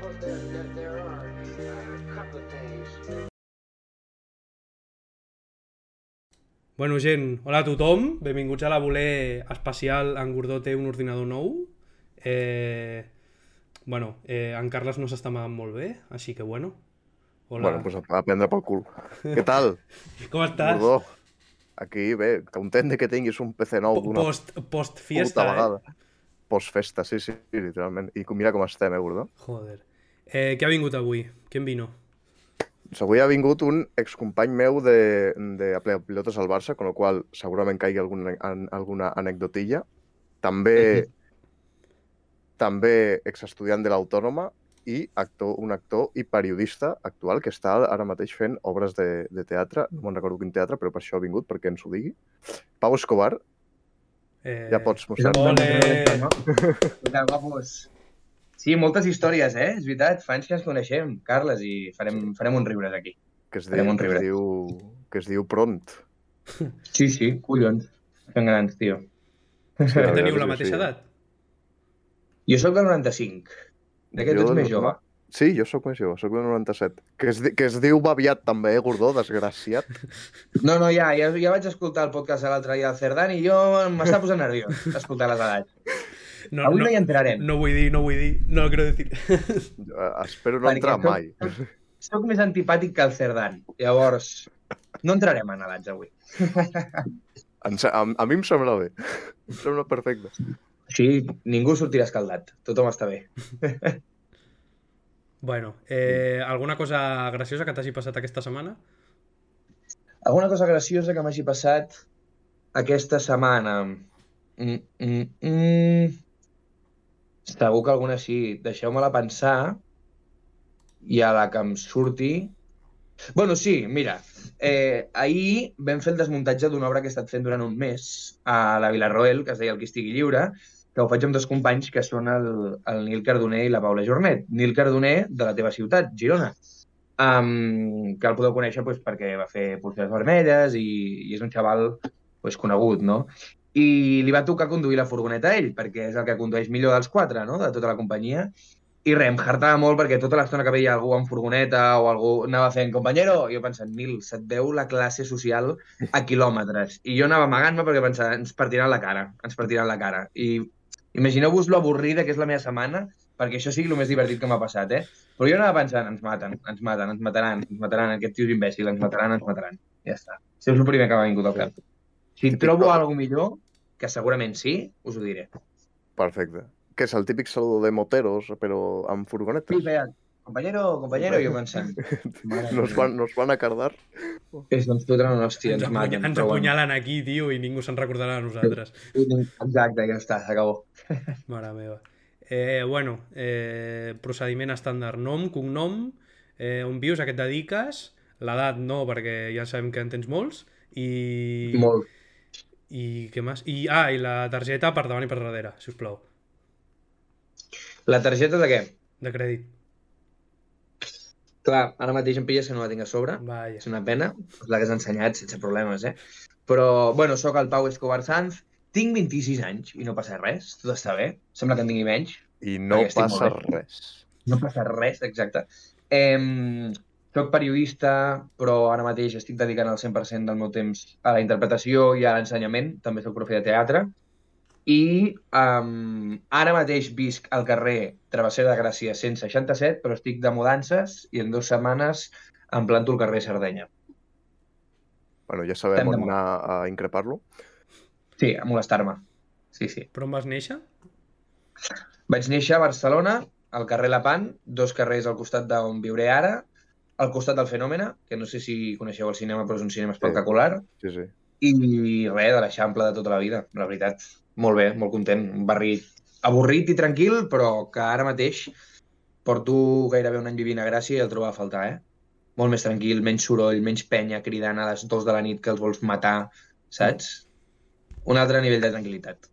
course, there, there, there are uh, a couple of things. Bueno, gent, hola a tothom, benvinguts a la voler especial en Gordó té un ordinador nou. Eh, bueno, eh, en Carles no s'està amagant molt bé, així que bueno. Hola. Bueno, pues a prendre pel cul. Què tal, Com estàs? Gordó? Aquí, bé, content de que tinguis un PC nou d'una Post, post fiesta, eh? vegada. Post-festa, sí, sí, literalment. I mira com estem, eh, Gordó? Joder. Eh, què ha vingut avui? Qui en vino? Doncs avui ha vingut un excompany meu de, de pilotes al Barça, con lo qual segurament caigui alguna, an, alguna anecdotilla. També, també exestudiant de l'Autònoma i actor, un actor i periodista actual que està ara mateix fent obres de, de teatre. No me'n recordo quin teatre, però per això ha vingut, perquè ens ho digui. Pau Escobar, Eh, ja pots mostrar. Ole! Què guapos? Sí, moltes històries, eh? És veritat, fa anys que ens coneixem, Carles, i farem, farem un riures aquí. que es Farem diu, un que es riure. diu, que es diu Pront. Sí, sí, collons. Fem grans, tio. Sí, Que la teniu la mateixa sí. edat? Jo sóc del 95. De què tu Jo ets més jove? Sí, jo sóc més jove, sóc del 97. Que es, que es diu Baviat també, eh, Gordó, desgraciat. No, no, ja, ja, ja vaig escoltar el podcast de l'altre dia del Cerdán i jo m'està posant nerviós escoltar les edats. No, Avui no, no hi entrarem. no vull dir, no vull dir, no lo quiero decir. Eh, Espero no Perquè entrar soc- mai. Soc més antipàtic que el Cerdán. Llavors, no entrarem en edats avui. A, a mi em sembla bé. Em sembla perfecte. Així ningú sortirà escaldat. Tothom està bé. Bueno, eh, alguna cosa graciosa que t'hagi passat aquesta setmana? Alguna cosa graciosa que m'hagi passat aquesta setmana? Mm, mm, mm. Segur que alguna sí. Deixeu-me-la pensar i a la que em surti... Bueno, sí, mira, eh, ahir vam fer el desmuntatge d'una obra que he estat fent durant un mes a la Vilarroel, que es deia El qui estigui lliure, que ho faig amb dos companys que són el, el Nil Cardoner i la Paula Jornet. Nil Cardoner, de la teva ciutat, Girona, um, que el podeu conèixer pues, perquè va fer Pulseres Vermelles i, i és un xaval pues, conegut, no? I li va tocar conduir la furgoneta a ell, perquè és el que condueix millor dels quatre, no?, de tota la companyia. I res, em hartava molt perquè tota l'estona que veia algú en furgoneta o algú anava fent companyero, jo pensant, Nil, se't veu la classe social a quilòmetres. I jo anava amagant-me perquè pensava, ens partiran la cara, ens partiran la cara. I imagineu-vos lo avorrida que és la meva setmana perquè això sigui el més divertit que m'ha passat, eh? Però jo anava pensant, ens maten, ens maten, ens mataran, ens mataran, aquest tio és imbècil, ens mataran, ens mataran. Ja està. Això és el primer que m'ha vingut al cap. Si Típic trobo cop. alguna millor, que segurament sí, us ho diré. Perfecte. Que és el típic saludo de moteros, però amb furgonetes. Sí, feia, compañero, compañero, jo pensant. Nos van, nos van a cardar. És, ens fotran una hòstia, Ens, ens, apunya, maten. ens però bueno. apunyalen aquí, tio, i ningú se'n recordarà de nosaltres. Exacte, ja està, s'acabó. Mare meva. Eh, bueno, eh, procediment estàndard. Nom, cognom, eh, on vius, a què et dediques, l'edat no, perquè ja sabem que en tens molts, i... Molt. I què més? I, ah, i la targeta per davant i per darrere, si us plau, La targeta de què? de crèdit. Clar, ara mateix em pilles que no la tinc a sobre. Vaja. És una pena, l'hagués ensenyat sense problemes, eh? Però, bueno, sóc el Pau Escobar Sanz, tinc 26 anys i no passa res, tot està bé. Sembla que en tingui menys, I no passa res. no passa res, exacte. Eh, soc periodista, però ara mateix estic dedicant el 100% del meu temps a la interpretació i a l'ensenyament. També soc profe de teatre. I um, ara mateix visc al carrer Travessera de Gràcia 167, però estic de mudances i en dues setmanes em planto al carrer Sardenya. Bueno, ja sabem Estem on anar a increpar-lo. Sí, a molestar-me. Sí, sí. Però on vas néixer? Vaig néixer a Barcelona, al carrer Lapan, dos carrers al costat d'on viuré ara, al costat del Fenòmena, que no sé si coneixeu el cinema, però és un cinema espectacular, Sí, sí. i res, de l'Eixample de tota la vida, la veritat. Molt bé, molt content. Un barri avorrit i tranquil, però que ara mateix porto gairebé un any vivint a Gràcia i el trobo a faltar, eh? Molt més tranquil, menys soroll, menys penya cridant a les dues de la nit que els vols matar, saps? Un altre nivell de tranquil·litat.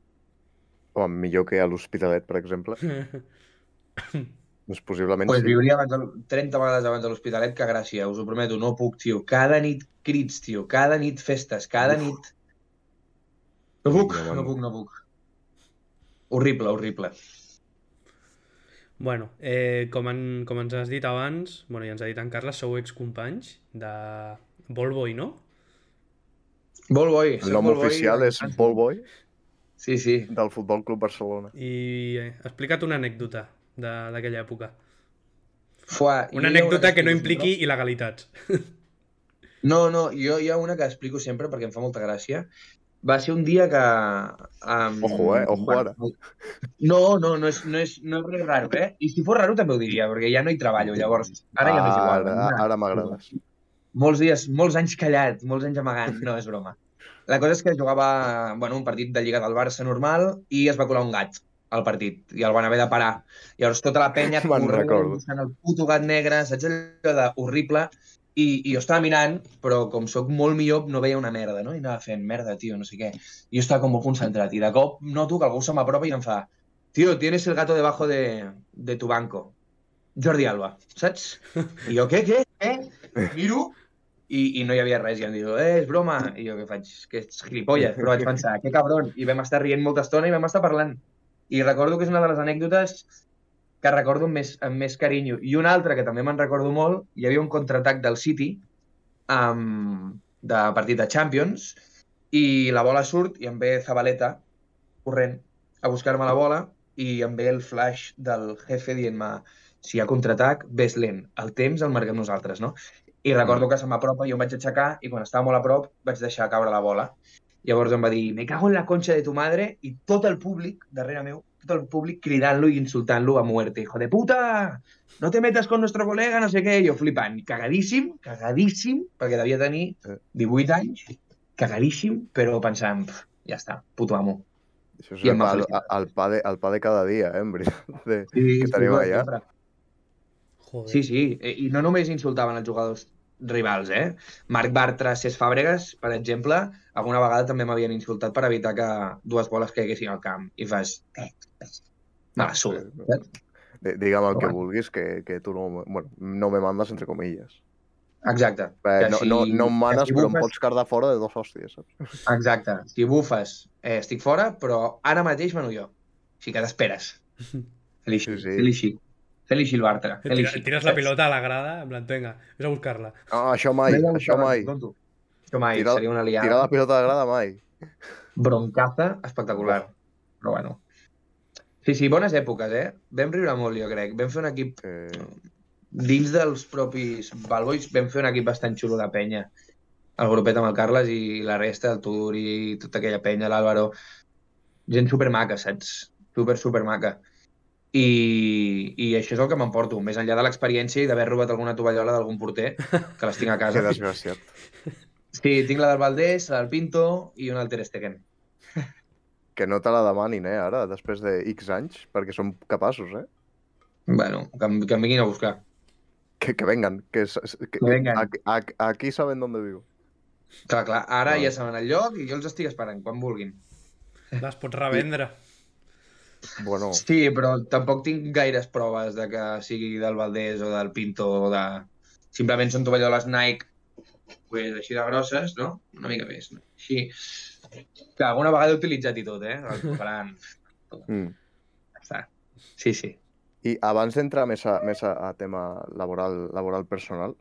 O millor que a l'Hospitalet, per exemple. Doncs possiblement Pues sí. viuria abans de, 30 vegades abans de l'Hospitalet que Gràcia, us ho prometo, no puc, tio. Cada nit crits, tio, cada nit festes, cada Uf. nit... No puc, no bueno. puc, no puc. Horrible, horrible. Bueno, eh, com, en, com ens has dit abans, bueno, ja ens ha dit en Carles, sou excompanys de Volboy, no? Ballboy. El nom oficial és Ballboy Sí, sí. del Futbol Club Barcelona. I eh, explica't una anècdota d'aquella època. Fuà, Una anècdota que no explico impliqui sempre. il·legalitats. No, no, jo hi ha una que explico sempre perquè em fa molta gràcia. Va ser un dia que... Um, Ojo, eh? Ojo ara. No, no, no és, no, és, no és res raro, eh? I si fos raro també ho diria, perquè ja no hi treballo, llavors ara ja m'és igual. Ara, ara m'agrades. Molts dies, molts anys callat, molts anys amagant, no, és broma. La cosa és que jugava bueno, un partit de Lliga del Barça normal i es va colar un gat al partit i el van haver de parar. Llavors tota la penya corrent, el puto gat negre, saps allò de horrible? I, I jo estava mirant, però com sóc molt millor no veia una merda, no? I anava fent merda, tio, no sé què. I jo estava com molt concentrat i de cop noto que algú se m'apropa i em fa Tio, tienes el gato debajo de, de tu banco. Jordi Alba, saps? I jo, què, què, què? Miro i, i no hi havia res. I em diu, eh, és broma. I jo, què faig? Que ets gilipolles. Però vaig pensar, que cabron. I vam estar rient molta estona i vam estar parlant. I recordo que és una de les anècdotes que recordo amb més, amb més carinyo. I una altra que també me'n recordo molt, hi havia un contraatac del City um, de partit de Champions i la bola surt i em ve Zabaleta corrent a buscar-me la bola i em ve el flash del jefe dient-me si hi ha contraatac, ves lent. El temps el marquem nosaltres, no? I recordo que se m'apropa, jo em vaig aixecar i quan estava molt a prop vaig deixar caure la bola. Llavors em va dir, me cago en la concha de tu madre, i tot el públic, darrere meu, tot el públic cridant-lo i insultant-lo a muerte. Hijo de puta! No te metas con nuestro colega, no sé què. Jo flipant, cagadíssim, cagadíssim, perquè devia tenir Eh. 18 anys, cagadíssim, però pensant, "Pf, ja està, puto amo. Això és I el pa, el, el, pa de, el pa de cada dia, eh, en veritat. De... Sí, Que tenim allà. Joder. Sí, sí, eh, i no només insultaven els jugadors rivals, eh? Marc Bartra, Cesc Fàbregas, per exemple, alguna vegada també m'havien insultat per evitar que dues boles caiguessin al camp. I fas... Eh, me la suda. De, digue'm el que vulguis, que, que tu no, bueno, no me mandes, entre comilles. Exacte. Eh, no, si- no, no em manes, si però em bufes- pots cardar fora de dos hòsties, saps? Exacte. Si bufes, eh, estic fora, però ara mateix mano jo. Així que t'esperes. Sí, sí. així. Feli així el Bartra. Feli Tira, tires la pilota a la grada, en plan, venga, ves a buscar-la. No, això mai, Vés a això mai. tonto. Això mai, Tira- seria una liada. Tirar la pilota de grada mai. broncaza espectacular. Però bueno. Sí, sí, bones èpoques, eh? Vam riure molt, jo crec. Vam fer un equip, Eh, dins dels propis Balbois, vam fer un equip bastant xulo de penya. El grupet amb el Carles i la resta, el Tur i tota aquella penya, l'Àlvaro. Gent supermaca, saps? Super, supermaca. I, I això és el que m'emporto, més enllà de l'experiència i d'haver robat alguna tovallola d'algun porter, que les tinc a que casa. desgraciat. Sí, tinc la del Valdés, la del Pinto i una del Ter Stegen. Que no te la demanin, eh, ara, després de X anys, perquè som capaços, eh? Bueno, que, que em vinguin a buscar. Que, que vengan, que, que, Que vengan. Aquí, aquí, aquí saben dónde vivo. Clar, clar, ara Vale. ja saben el lloc i jo els estic esperant, quan vulguin. Les pots revendre. Bueno, Sí, però tampoc tinc gaires proves de que sigui del Valdés o del Pinto o de... Simplement són tovalloles Nike pues, així de grosses, no? Una mica més. No? Així... Que alguna vegada he utilitzat i tot, eh? El faran... mm. Està. Sí, sí. I abans d'entrar més, a, més a, a tema laboral, laboral personal,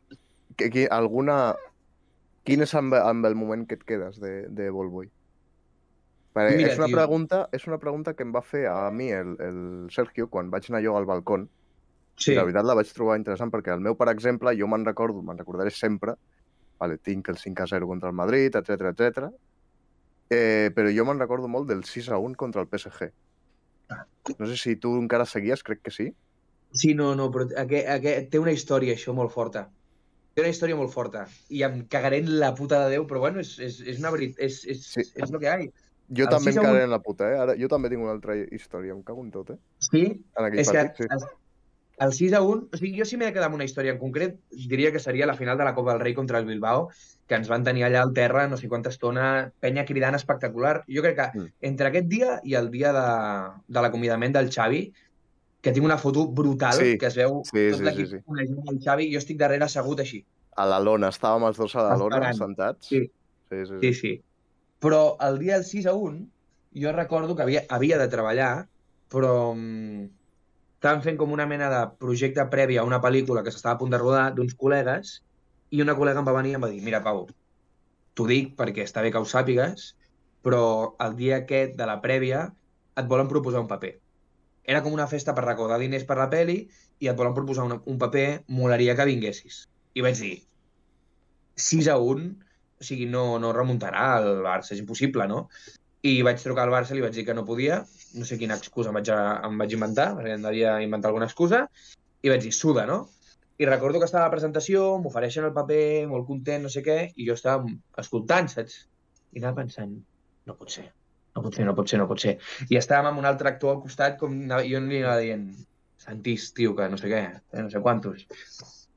que, que, alguna... Quin és amb, amb el moment que et quedes de, de Volboy? Perquè Mira, és, una tio. pregunta, és una pregunta que em va fer a mi el, el Sergio quan vaig anar jo al balcó. Sí, I la veritat la vaig trobar interessant perquè el meu, per exemple, jo me'n recordo, me'n recordaré sempre, vale, tinc el 5 a 0 contra el Madrid, etc etc. Eh, però jo me'n recordo molt del 6 a 1 contra el PSG. No sé si tu encara seguies, crec que sí. sí no, no, però aquest, aquest, té una història, això, molt forta. Té una història molt forta. I em cagaré en la puta de Déu, però bueno, és, és, és una veritat, és, és, Sí. sí. és el que hi ha. Jo El també 6 em a 1 cagaré en la puta, eh? Ara, jo també tinc una altra història, em cago en tot, eh? Sí, En aquell és que partit, sí. el, el 6 a 1, o sigui, jo si m'he de quedar amb una història en concret, diria que seria la final de la Copa del Rei contra el Bilbao, que ens van tenir allà al terra no sé quanta estona, penya cridant espectacular. Jo crec que Mm. entre aquest dia i el dia de, de l'acomiadament del Xavi, que tinc una foto brutal, Sí, que es veu sí, tot sí, l'equip sí, sí. coneixent el Xavi, jo estic darrere assegut així. A la lona, estàvem els dos a la lona, Esperant. sentats. Sí. sí, sí. Sí, sí. Però el dia del 6 a 1, jo recordo que havia, havia de treballar, però mm, estaven fent com una mena de projecte previ a una pel·lícula que s'estava a punt de rodar d'uns col·legues i una col·lega em va venir i em va dir mira, Pau, t'ho dic perquè està bé que ho sàpigues, però el dia aquest de la prèvia et volen proposar un paper. Era com una festa per recaudar diners per la peli i et volen proposar una, un paper, molaria que vinguessis. I vaig dir, 6 a 1, o sigui, no, no remuntarà el Barça, és impossible, no? I vaig trucar al Barça li vaig dir que no podia, no sé quina excusa em vaig, em vaig inventar, perquè em devia inventar alguna excusa, i vaig dir, suda, no? I recordo que estava a la presentació, m'ofereixen el paper, molt content, no sé què, i jo estava escoltant, saps? I anava pensant, no pot ser, no pot ser, no pot ser, no pot ser. I estàvem amb un altre actor al costat, com anava- jo li anava dient, Santís, tio, que no sé què, eh, no sé quantos.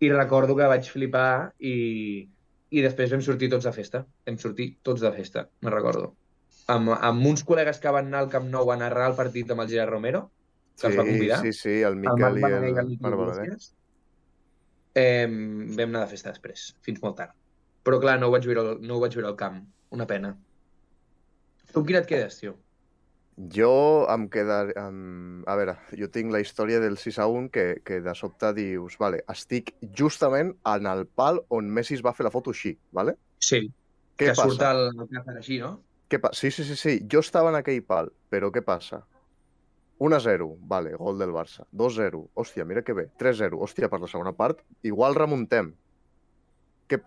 I recordo que vaig flipar i, i després vam sortir tots de festa. Vam sortir tots de festa, me'n recordo. Amb, amb uns col·legues que van anar al Camp Nou a narrar el partit amb el Gerard Romero, que ens va convidar. Sí, sí, el el Miquel Marc i el el Marc Balaguer. Eh, vam anar de festa després, fins molt tard. Però clar, no ho vaig veure, al- no ho vaig veure al camp. Una pena. Tu amb quina et quedes, tio? Jo em queda... Em... A veure, jo tinc la història del 6 a 1 que, que de sobte dius, vale, estic justament en el pal on Messi es va fer la foto així, vale? Sí. Què que passa? surt el, el Càcer així, no? Què pa... Sí, sí, sí, sí, jo estava en aquell pal, però què passa? 1-0, vale, gol del Barça. 2-0, hòstia, mira que bé. 3-0, hòstia, per la segona part, igual remuntem. Que...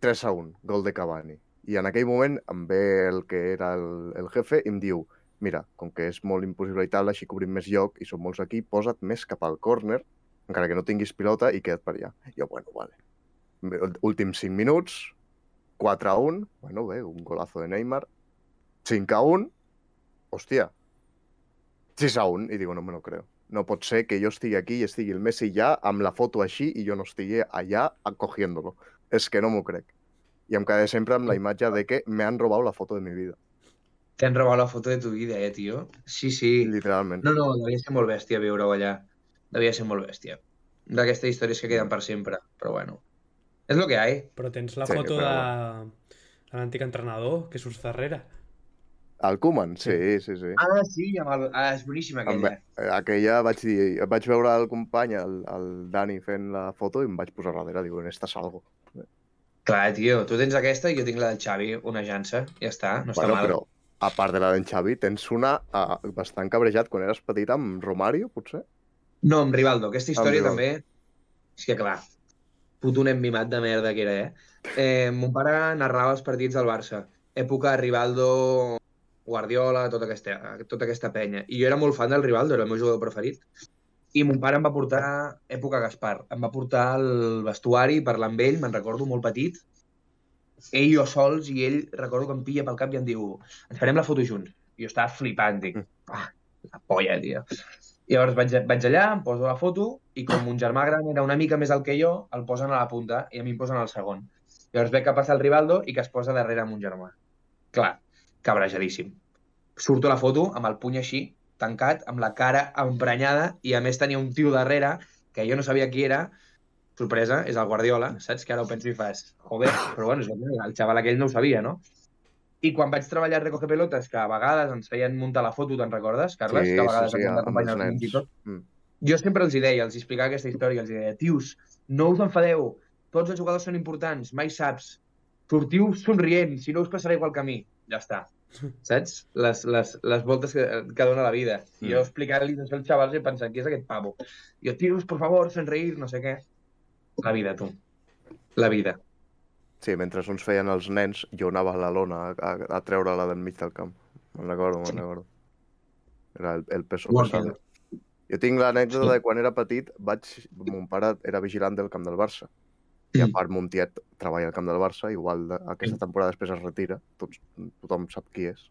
3-1, gol de Cavani. I en aquell moment em ve el que era el, el jefe i em diu mira, com que és molt impossible i tal, així cobrim més lloc i som molts aquí, posa't més cap al córner, encara que no tinguis pilota, i queda't per allà. Jo, bueno, vale. Últims 5 minuts, 4 a 1, bueno, bé, un golazo de Neymar, 5 a 1, hòstia, 6 a 1, i digo, no me lo creo. No pot ser que jo estigui aquí i estigui el Messi ja amb la foto així i jo no estigui allà acogiéndolo. És que no m'ho crec. I em quedé sempre amb la imatge de que me han robat la foto de mi vida, Te han robat la foto de tu vida, eh, tio? Sí, sí. literalment. No, no, devia ser molt bèstia viure-ho allà. Devia ser molt bèstia. D'aquestes històries que queden per sempre, però bueno. És el que hi ha. Però tens la Sí, foto però de, de l'antic entrenador que surts darrere. El Koeman, sí, sí, sí. Ah, sí, amb el... ah, és boníssima Amb, aquella. eh, aquella vaig dir, vaig veure el company, el, el Dani, fent la foto i em vaig posar darrere, digo, en esta salgo. Clar, tio, tu tens aquesta i jo tinc la del Xavi, una llança, ja està, no està bueno, mal. però a part de la d'en Xavi, tens una uh, bastant cabrejat quan eres petit amb Romario, potser? No, amb Rivaldo, aquesta història també... És que clar, puto nen mimat de merda que era, eh? eh mon pare narrava els partits del Barça. Època Rivaldo, Guardiola, tota aquesta, tota aquesta penya. I jo era molt fan del Rivaldo, era el meu jugador preferit. I mon pare em va portar, època Gaspar, em va portar al vestuari, parlar amb ell, me'n recordo, molt petit, ell i jo sols, i ell, recordo que em pilla pel cap i em diu ens farem la foto junts. I jo estava flipant, dic, ah, la polla, tio. I llavors vaig, vaig allà, em poso la foto, i com mon germà gran era una mica més alt que jo, el posen a la punta, i a mi em posen al segon. Llavors veig que passa el Rivaldo i que es posa darrere mon germà. Clar, cabrejadíssim. Surto a la foto amb el puny així, tancat, amb la cara emprenyada, i a més tenia un tio darrere, que jo no sabia qui era, sorpresa, és el Guardiola, saps? Que ara ho penso i fas, joder, però bueno, el- xaval aquell no ho sabia, no? I quan vaig treballar a Recoge Pelotes, que a vegades ens feien muntar la foto, te'n recordes, Carles? Sí, que a sí, vegades sí, ens amb els nens i tot. Mm. Jo sempre els hi deia, els explicava aquesta història, els hi deia, tios, no us enfadeu, tots els jugadors són importants, mai saps. Sortiu somrient, si no us passarà igual que a mi. Ja està. Saps? Les, les, les voltes que, que dona la vida. I Mm. jo explicant-li això als xavals i pensant, qui és aquest pavo? I jo, tios, por favor, sonreír, no sé què. La vida, tu. La vida. Sí, mentre uns feien els nens, jo anava a la lona a, a, a treure-la del mig del camp. Me'n recordo, me'n recordo. Era el, el peso pesado. Jo tinc l'anècdota de quan era petit, vaig... Mon pare era vigilant del camp del Barça. I a Mm. part, mon tiet treballa al camp del Barça, igual de, aquesta temporada després es retira, tots, tothom sap qui és.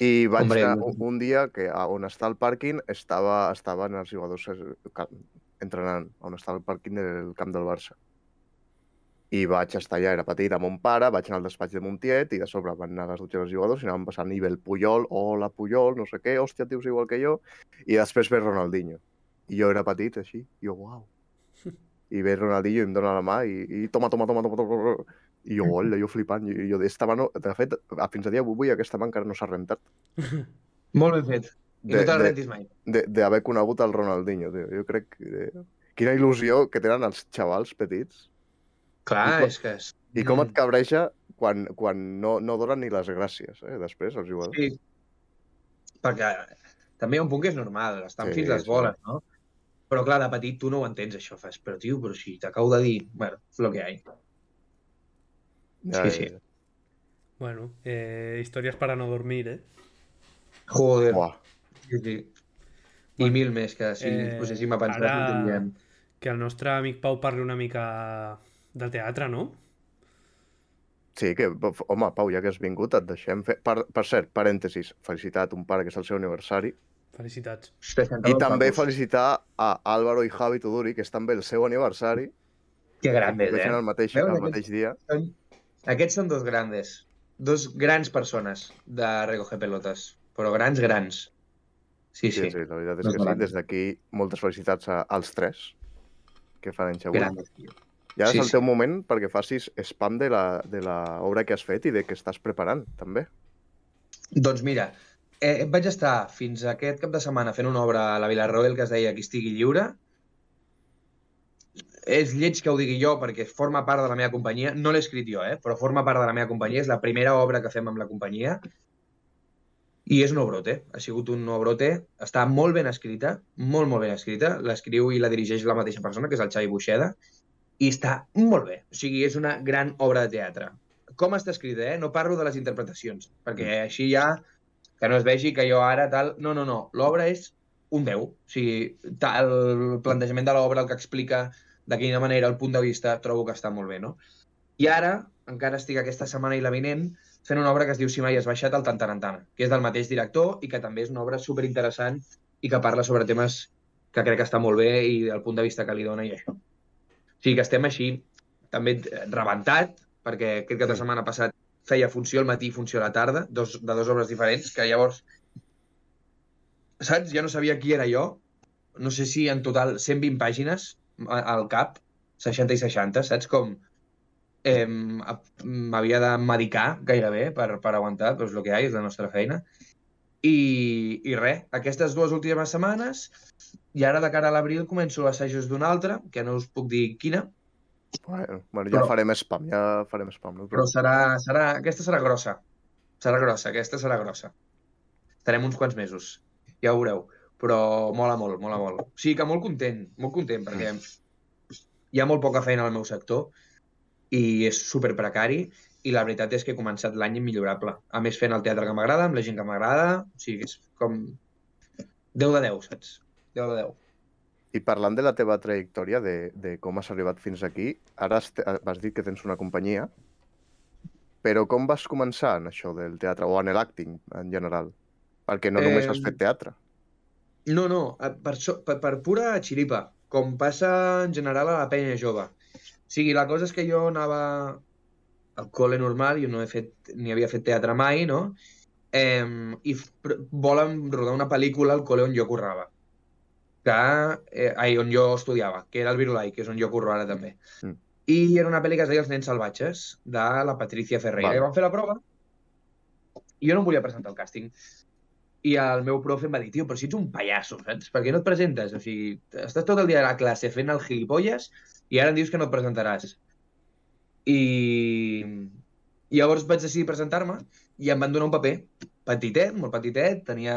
I vaig Hombre, no. un, un dia que a on està el pàrquing estava, estaven els jugadors eh, entrenant, on està el pàrquing del camp del Barça. I vaig estar allà, era petit, amb mon pare, vaig anar al despatx de mon tiet i de sobre van anar les dutxes dels jugadors i anaven passant nivell Puyol, hola Puyol, no sé què, hòstia, tios igual que jo. I després ve Ronaldinho. I jo era petit, així, i jo, uau. I ve Ronaldinho i em dona la mà i, i toma, toma, toma, toma, toma. I jo, hola, jo flipant. I jo, esta mà no... De fet, a- fins a dia d'avui aquesta mà encara no s'ha rentat. Molt ben fet. I no De- te'l de- rentis mai. de- d'haver conegut el Ronaldinho, tio. Jo crec que... Quina il·lusió que tenen els xavals petits Clar, com- és que... És... i com Mm. et cabreja quan, quan no, no donen ni les gràcies, eh, després, els jugadors. Sí. Perquè també hi ha un punt que és normal, estan Sí, fins les sí. boles, no? Però clar, de petit tu no ho entens, això. Fas, però tio, però si t'acabo de dir... Bueno, és lo que hi ha. Ja, sí, sí. ja. Bueno, eh, historias para no dormir, eh? Joder, Buah. Sí, sí. I Bueno, mil més, que si eh, ens poséssim a pensar, ara- diríem. Que el nostre amic Pau parli una mica de teatre, no? Sí, que, home, Pau, ja que has vingut, et deixem fer... Per, per cert, parèntesis, felicitat un pare que és el seu aniversari. Felicitats. I també felicitar a Álvaro i Javi Tuduri, que és també el seu aniversari. Que grandes, eh? el mateix, Veus, el aquest- mateix dia. Són... Aquests són dos grandes. Dos grans persones de recoger pelotes. Però grans, grans. Sí, Sí, sí. sí, la veritat és Dos que sí. Des d'aquí, moltes felicitats a, als tres que fan anys avui. Grandes, tio. I ara Sí, és el sí. teu moment perquè facis spam de la, de la obra que has fet i de que estàs preparant, també. Doncs mira, eh, vaig estar fins aquest cap de setmana fent una obra a la Villarroel que es deia Qui estigui lliure. És lleig que ho digui jo perquè forma part de la meva companyia. No l'he escrit jo, eh? però forma part de la meva companyia. És la primera obra que fem amb la companyia. I és un obrote. Ha sigut un obrote. Està molt ben escrita, molt, molt ben escrita. L'escriu i la dirigeix la mateixa persona, que és el Xavi Buixeda. I està molt bé. O sigui, és una gran obra de teatre. Com està escrita, eh? No parlo de les interpretacions, perquè així ja que no es vegi que jo ara tal... No, no, no. L'obra és un 10. O sigui, ta- el plantejament de l'obra, el que explica de quina manera, el punt de vista, trobo que està molt bé, no? I ara, encara estic aquesta setmana i la vinent, fent una obra que es diu Si mai has baixat el Tantarantana, que és del mateix director i que també és una obra superinteressant i que parla sobre temes que crec que està molt bé i el punt de vista que li dona i això. O sigui que estem així, també rebentat, perquè aquest cap de setmana passat feia funció al matí i funció a la tarda, dos, de dues obres diferents, que llavors, saps? Ja no sabia qui era jo. No sé si en total 120 pàgines al cap, 60 i 60, saps? Com eh, m'havia de medicar gairebé per, per aguantar, és el que hi ha, és la nostra feina. I, i res, aquestes dues últimes setmanes, i ara de cara a l'abril començo assajos d'una altra, que no us puc dir quina, Bueno, bueno, ja Però- farem spam, ja farem spam. No? però serà, serà, aquesta serà grossa. Serà grossa, aquesta serà grossa. Estarem uns quants mesos, ja ho veureu. Però mola molt, mola molt. O sigui que molt content, molt content, perquè hi ha molt poca feina al meu sector i és super precari i la veritat és que he començat l'any immillorable. A més, fent el teatre que m'agrada, amb la gent que m'agrada, o sigui, és com 10 de 10, saps? 10 de 10. I parlant de la teva trajectòria, de, de com has arribat fins aquí, ara has, vas dir que tens una companyia, però com vas començar en això del teatre, o en l'acting en general? Perquè no només Eh, has fet teatre. No, no, per, so, per, per pura xiripa, com passa en general a la penya jove. Sigui, la cosa és que jo anava al col·le normal, jo no he fet, ni havia fet teatre mai, no? Eh, I volen rodar una pel·lícula al col·le on jo currava. Que, eh, ai, on jo estudiava, que era el Virulai, que és on jo curro ara també. Mm. I era una pel·li que es deia Els nens salvatges, de la Patricia Ferreira. Val. I vam fer la prova i jo no em volia presentar al càsting. I el meu profe em va dir, tio, però si ets un pallasso, saps? Per què no et presentes? O sigui, estàs tot el dia a la classe fent el gilipolles i ara em dius que no et presentaràs. I i llavors vaig decidir presentar-me i em van donar un paper petitet, molt petitet, tenia,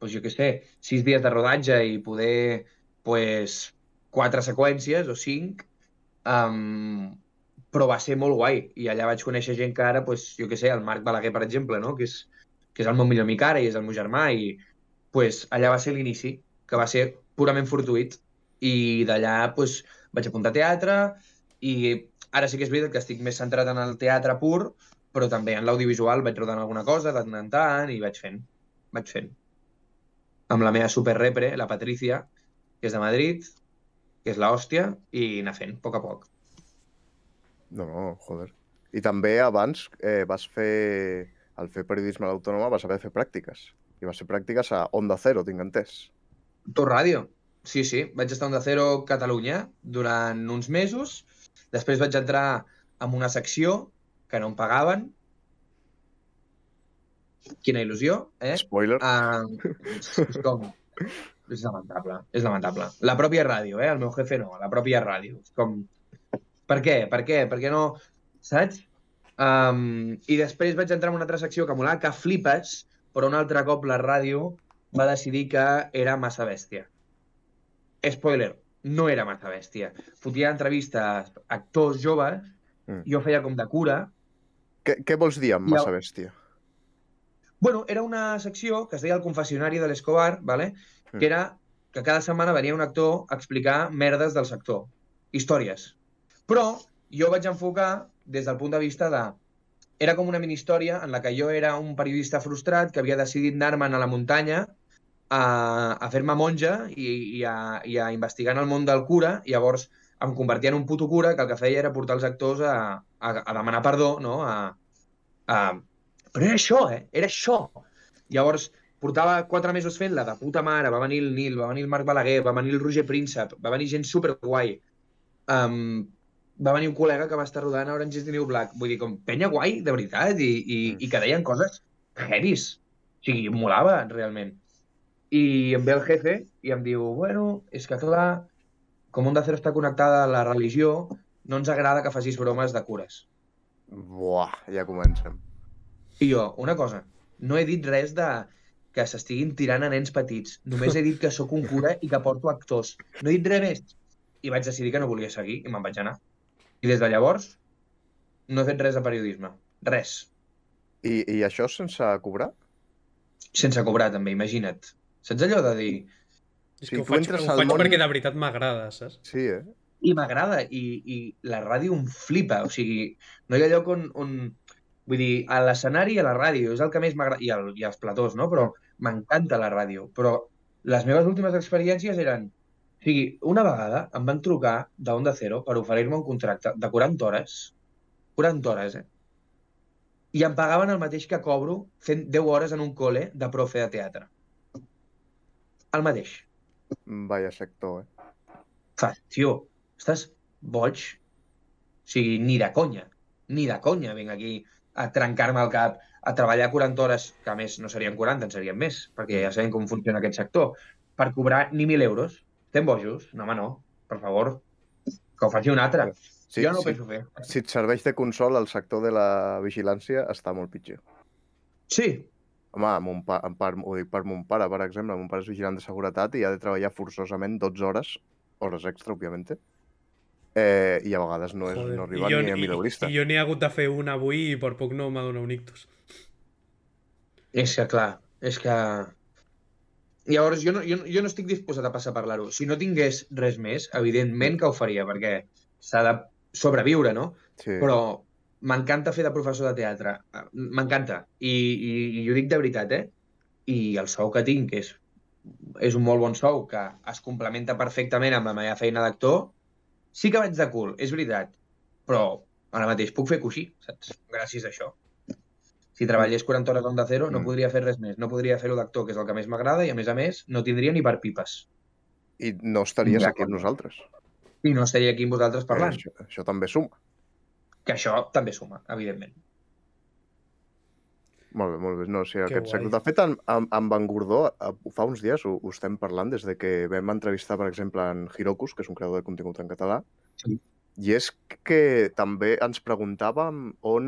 doncs jo què sé, sis dies de rodatge i poder, pues, quatre seqüències o cinc, um, però va ser molt guai. I allà vaig conèixer gent que ara, pues, jo què sé, el Marc Balaguer, per exemple, no? que, és, que és el meu millor amic ara i és el meu germà, i pues, allà va ser l'inici, que va ser purament fortuït. I d'allà pues, vaig apuntar a teatre i ara sí que és veritat que estic més centrat en el teatre pur, però també en l'audiovisual vaig rodant alguna cosa de tant en tant i vaig fent, vaig fent. Amb la meva superrepre, la Patricia, que és de Madrid, que és l'hòstia, i anar fent, a poc a poc. No, no, joder. I també abans eh, vas fer, al fer periodisme a l'Autònoma, vas haver de fer pràctiques. I vas fer pràctiques a Onda Cero, tinc entès. Tu ràdio. Sí, sí. Vaig estar a Onda Cero Catalunya durant uns mesos. Després vaig entrar en una secció que no em pagaven. quina il·lusió, eh? Spoiler. Uh, és com... És lamentable, és lamentable. La pròpia ràdio, eh? El meu jefe no, la pròpia ràdio. És com... Per què? Per què? Per què no... Saps? Um, I després vaig entrar en una altra secció que molava que flipes, però un altre cop la ràdio va decidir que era massa bèstia. Spoiler, no era massa bèstia. Fotia entrevistes a actors joves, Mm. jo feia com de cura, Què, què vols dir amb massa bèstia? Bueno, era una secció que es deia el confessionari de l'Escobar, ¿vale? Mm. que era que cada setmana venia un actor a explicar merdes del sector, històries. Però jo vaig enfocar des del punt de vista de... Era com una mini-història en la que jo era un periodista frustrat que havia decidit anar-me'n a la muntanya a, a fer-me monja i, i, a, i a investigar en el món del cura, i llavors em convertia en un puto cura que el que feia era portar els actors a, a, a demanar perdó, no? A, a... Però era això, eh? Era això. Llavors, portava quatre mesos fent-la de puta mare, va venir el Nil, va venir el Marc Balaguer, va venir el Roger Príncep, va venir gent superguai. Um, va venir un col·lega que va estar rodant a Orange is the New Black. Vull dir, com penya guai, de veritat, i, i, i que deien coses heavies. O sigui, em molava, realment. I em ve el jefe i em diu, bueno, és que clar, com Onda Cero està connectada a la religió, no ens agrada que facis bromes de cures. Buah, ja comencem. I jo, una cosa, no he dit res de que s'estiguin tirant a nens petits. Només he dit que sóc un cura i que porto actors. No he dit res més. I vaig decidir que no volia seguir i me'n vaig anar. I des de llavors no he fet res de periodisme. Res. I, I això sense cobrar? Sense cobrar, també, imagina't. Saps allò de dir... És Sí, que ho tu faig, entres ho al faig món- perquè de veritat m'agrada, saps? Sí, eh? I m'agrada, i, i la ràdio em flipa. O sigui, no hi ha lloc on... on... Vull dir, a l'escenari i a la ràdio, és el que més m'agrada, i, el, i els platós, no? Però m'encanta la ràdio. Però les meves últimes experiències eren... O sigui, una vegada em van trucar d'Onda Cero per oferir-me un contracte de 40 hores. 40 hores, eh? I em pagaven el mateix que cobro fent 10 hores en un col·le de profe de teatre. El mateix. Vaya sector, eh? Fas, tio, estàs boig? O sigui, ni de conya, ni de conya vinc aquí a trencar-me el cap, a treballar 40 hores, que a més no serien 40, en serien més, perquè ja sabem com funciona aquest sector, per cobrar ni 1.000 euros. Estem bojos? No, home, no. Per favor, que ho faci un altre. Sí, jo no ho sí. penso fer. Si et serveix de consol, el sector de la vigilància està molt pitjor. Sí, Home, mon pa, en part, ho dic per mon pare, per exemple. Mon pare és vigilant de seguretat i ha de treballar forçosament 12 hores, hores extra, òbviament, eh, i a vegades no, és, no arriba I jo, ni a i, mileurista. I jo n'he hagut de fer una avui i per poc no m'ha donat un ictus. és que clar, és que... Llavors, jo no, jo, jo no estic disposat a passar a parlar-ho. Si no tingués res més, evidentment que ho faria, perquè s'ha de sobreviure, no? Sí. però m'encanta fer de professor de teatre. M'encanta. I, i, I ho dic de veritat, eh? I el sou que tinc és, és un molt bon sou que es complementa perfectament amb la meva feina d'actor. Sí que vaig de cul, és veritat. Però ara mateix puc fer coixí, saps? Gràcies a això. Si treballés 40 hores d'onda cero, no Mm. podria fer res més. No podria fer-ho d'actor, que és el que més m'agrada, i a més a més no tindria ni per pipes. I no estaries aquí amb nosaltres. I no estaria aquí amb vosaltres parlant. Això, això també suma. Que això també suma, evidentment. Molt bé, molt bé. No, sí, Que aquest sector. De fet, amb, amb, amb en Gordó, eh, fa uns dies ho, ho estem parlant, des de que vam entrevistar, per exemple, en Hirokus, que és un creador de contingut en català, Sí. I és que també ens preguntàvem on,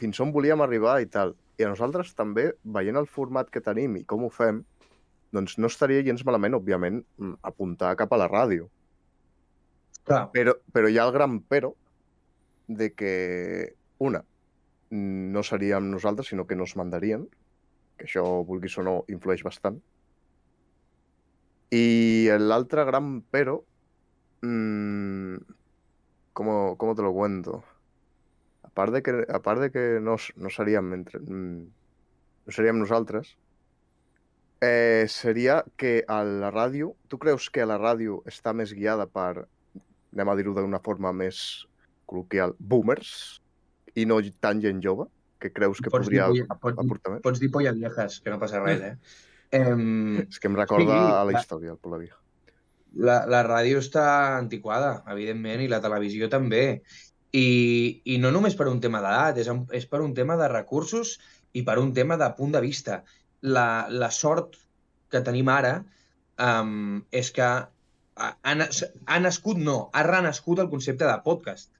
fins on volíem arribar i tal. I a nosaltres també, veient el format que tenim i com ho fem, doncs no estaria gens malament, òbviament, mm, apuntar cap a la ràdio. Clar, Però, però hi ha el gran però de que, una, no seríem nosaltres, sinó que no es mandarien, que això, vulguis o no, influeix bastant. I l'altre gran pero, mmm, ¿cómo, ¿cómo te lo cuento? A part de que, a part de que no, no seríem entre, mm, no seríem nosaltres, eh, seria que a la ràdio, tu creus que a la ràdio està més guiada per, anem a dir-ho d'una forma més col·loquial, boomers, i no tant gent jove, que creus que Pots podria pots aportar més? pots dir polla viejas, que no passa res, eh? Em, És que em recorda Sí, a la la- història, el Pola Vieja. La, la ràdio està antiquada, evidentment, i la televisió també. I, i no només per un tema d'edat, és, és per un tema de recursos i per un tema de punt de vista. La, la sort que tenim ara um, és que ha, ha, nas- ha nascut, no, ha renascut el concepte de podcast.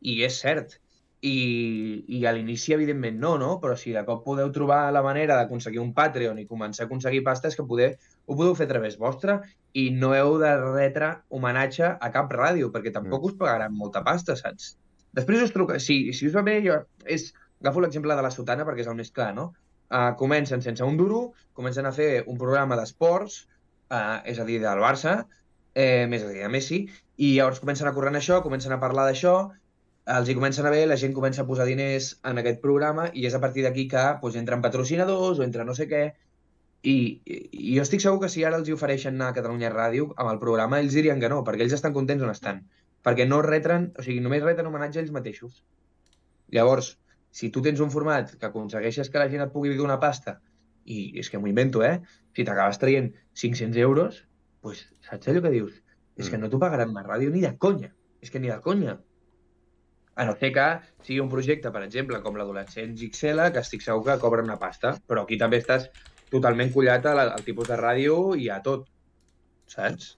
I és cert. I, i a l'inici, evidentment, no, no? Però si de cop podeu trobar la manera d'aconseguir un Patreon i començar a aconseguir pasta, és que poder, ho podeu fer a través vostre i no heu de retre homenatge a cap ràdio, perquè tampoc us pagaran molta pasta, saps? Després us truca... Si, si us va bé, jo... És... Agafo l'exemple de la Sotana perquè és el més clar, no? Uh, comencen sense un duro, comencen a fer un programa d'esports, uh, és a dir, del Barça, eh, més a dir, de Messi, i llavors comencen a currar en això, comencen a parlar d'això, els hi comencen a bé, la gent comença a posar diners en aquest programa i és a partir d'aquí que doncs, entren patrocinadors o entra no sé què. I, i, jo estic segur que si ara els hi ofereixen anar a Catalunya Ràdio amb el programa, ells dirien que no, perquè ells estan contents on estan. Perquè no retren, o sigui, només reten homenatge a ells mateixos. Llavors, si tu tens un format que aconsegueixes que la gent et pugui donar pasta, i és que m'ho invento, eh? Si t'acabes traient 500 euros, pues, saps allò que dius? És que Mm. no t'ho pagaran més ràdio ni de conya. És que ni de conya. A no ser que sigui un projecte, per exemple, com l'Adolescents XL, que estic segur que cobren una pasta, però aquí també estàs totalment collat a la, al tipus de ràdio i a tot, saps?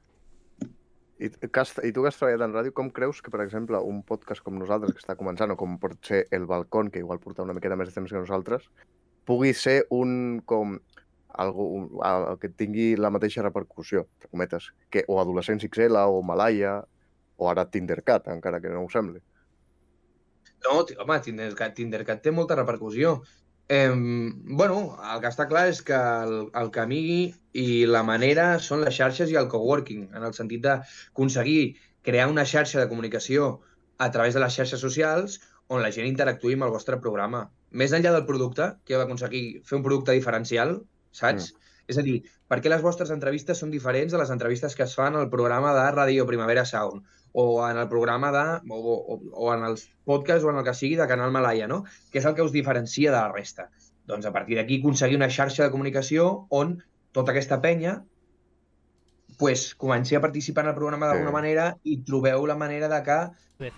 I, que has, I tu que has treballat en ràdio, com creus que, per exemple, un podcast com nosaltres, que està començant, o com pot ser El Balcón, que igual porta una miqueta més de temps que nosaltres, pugui ser un com algo, un, que tingui la mateixa repercussió, entre cometes, que o Adolescents XL o Malaya o ara Tindercat, encara que no ho sembli. No, home, Tindercat, Tindercat té molta repercussió. Eh, bueno, el que està clar és que el, el camí i la manera són les xarxes i el coworking, en el sentit d'aconseguir crear una xarxa de comunicació a través de les xarxes socials on la gent interactuï amb el vostre programa. Més enllà del producte, que heu d'aconseguir fer un producte diferencial, saps? Mm. És a dir, per què les vostres entrevistes són diferents de les entrevistes que es fan al programa de Ràdio Primavera Sound o en el programa de... o, o, o en els podcasts o en el que sigui de Canal Malaya, no? Què és el que us diferencia de la resta? Doncs a partir d'aquí aconseguir una xarxa de comunicació on tota aquesta penya pues, comenci a participar en el programa d'alguna Sí. manera i trobeu la manera de que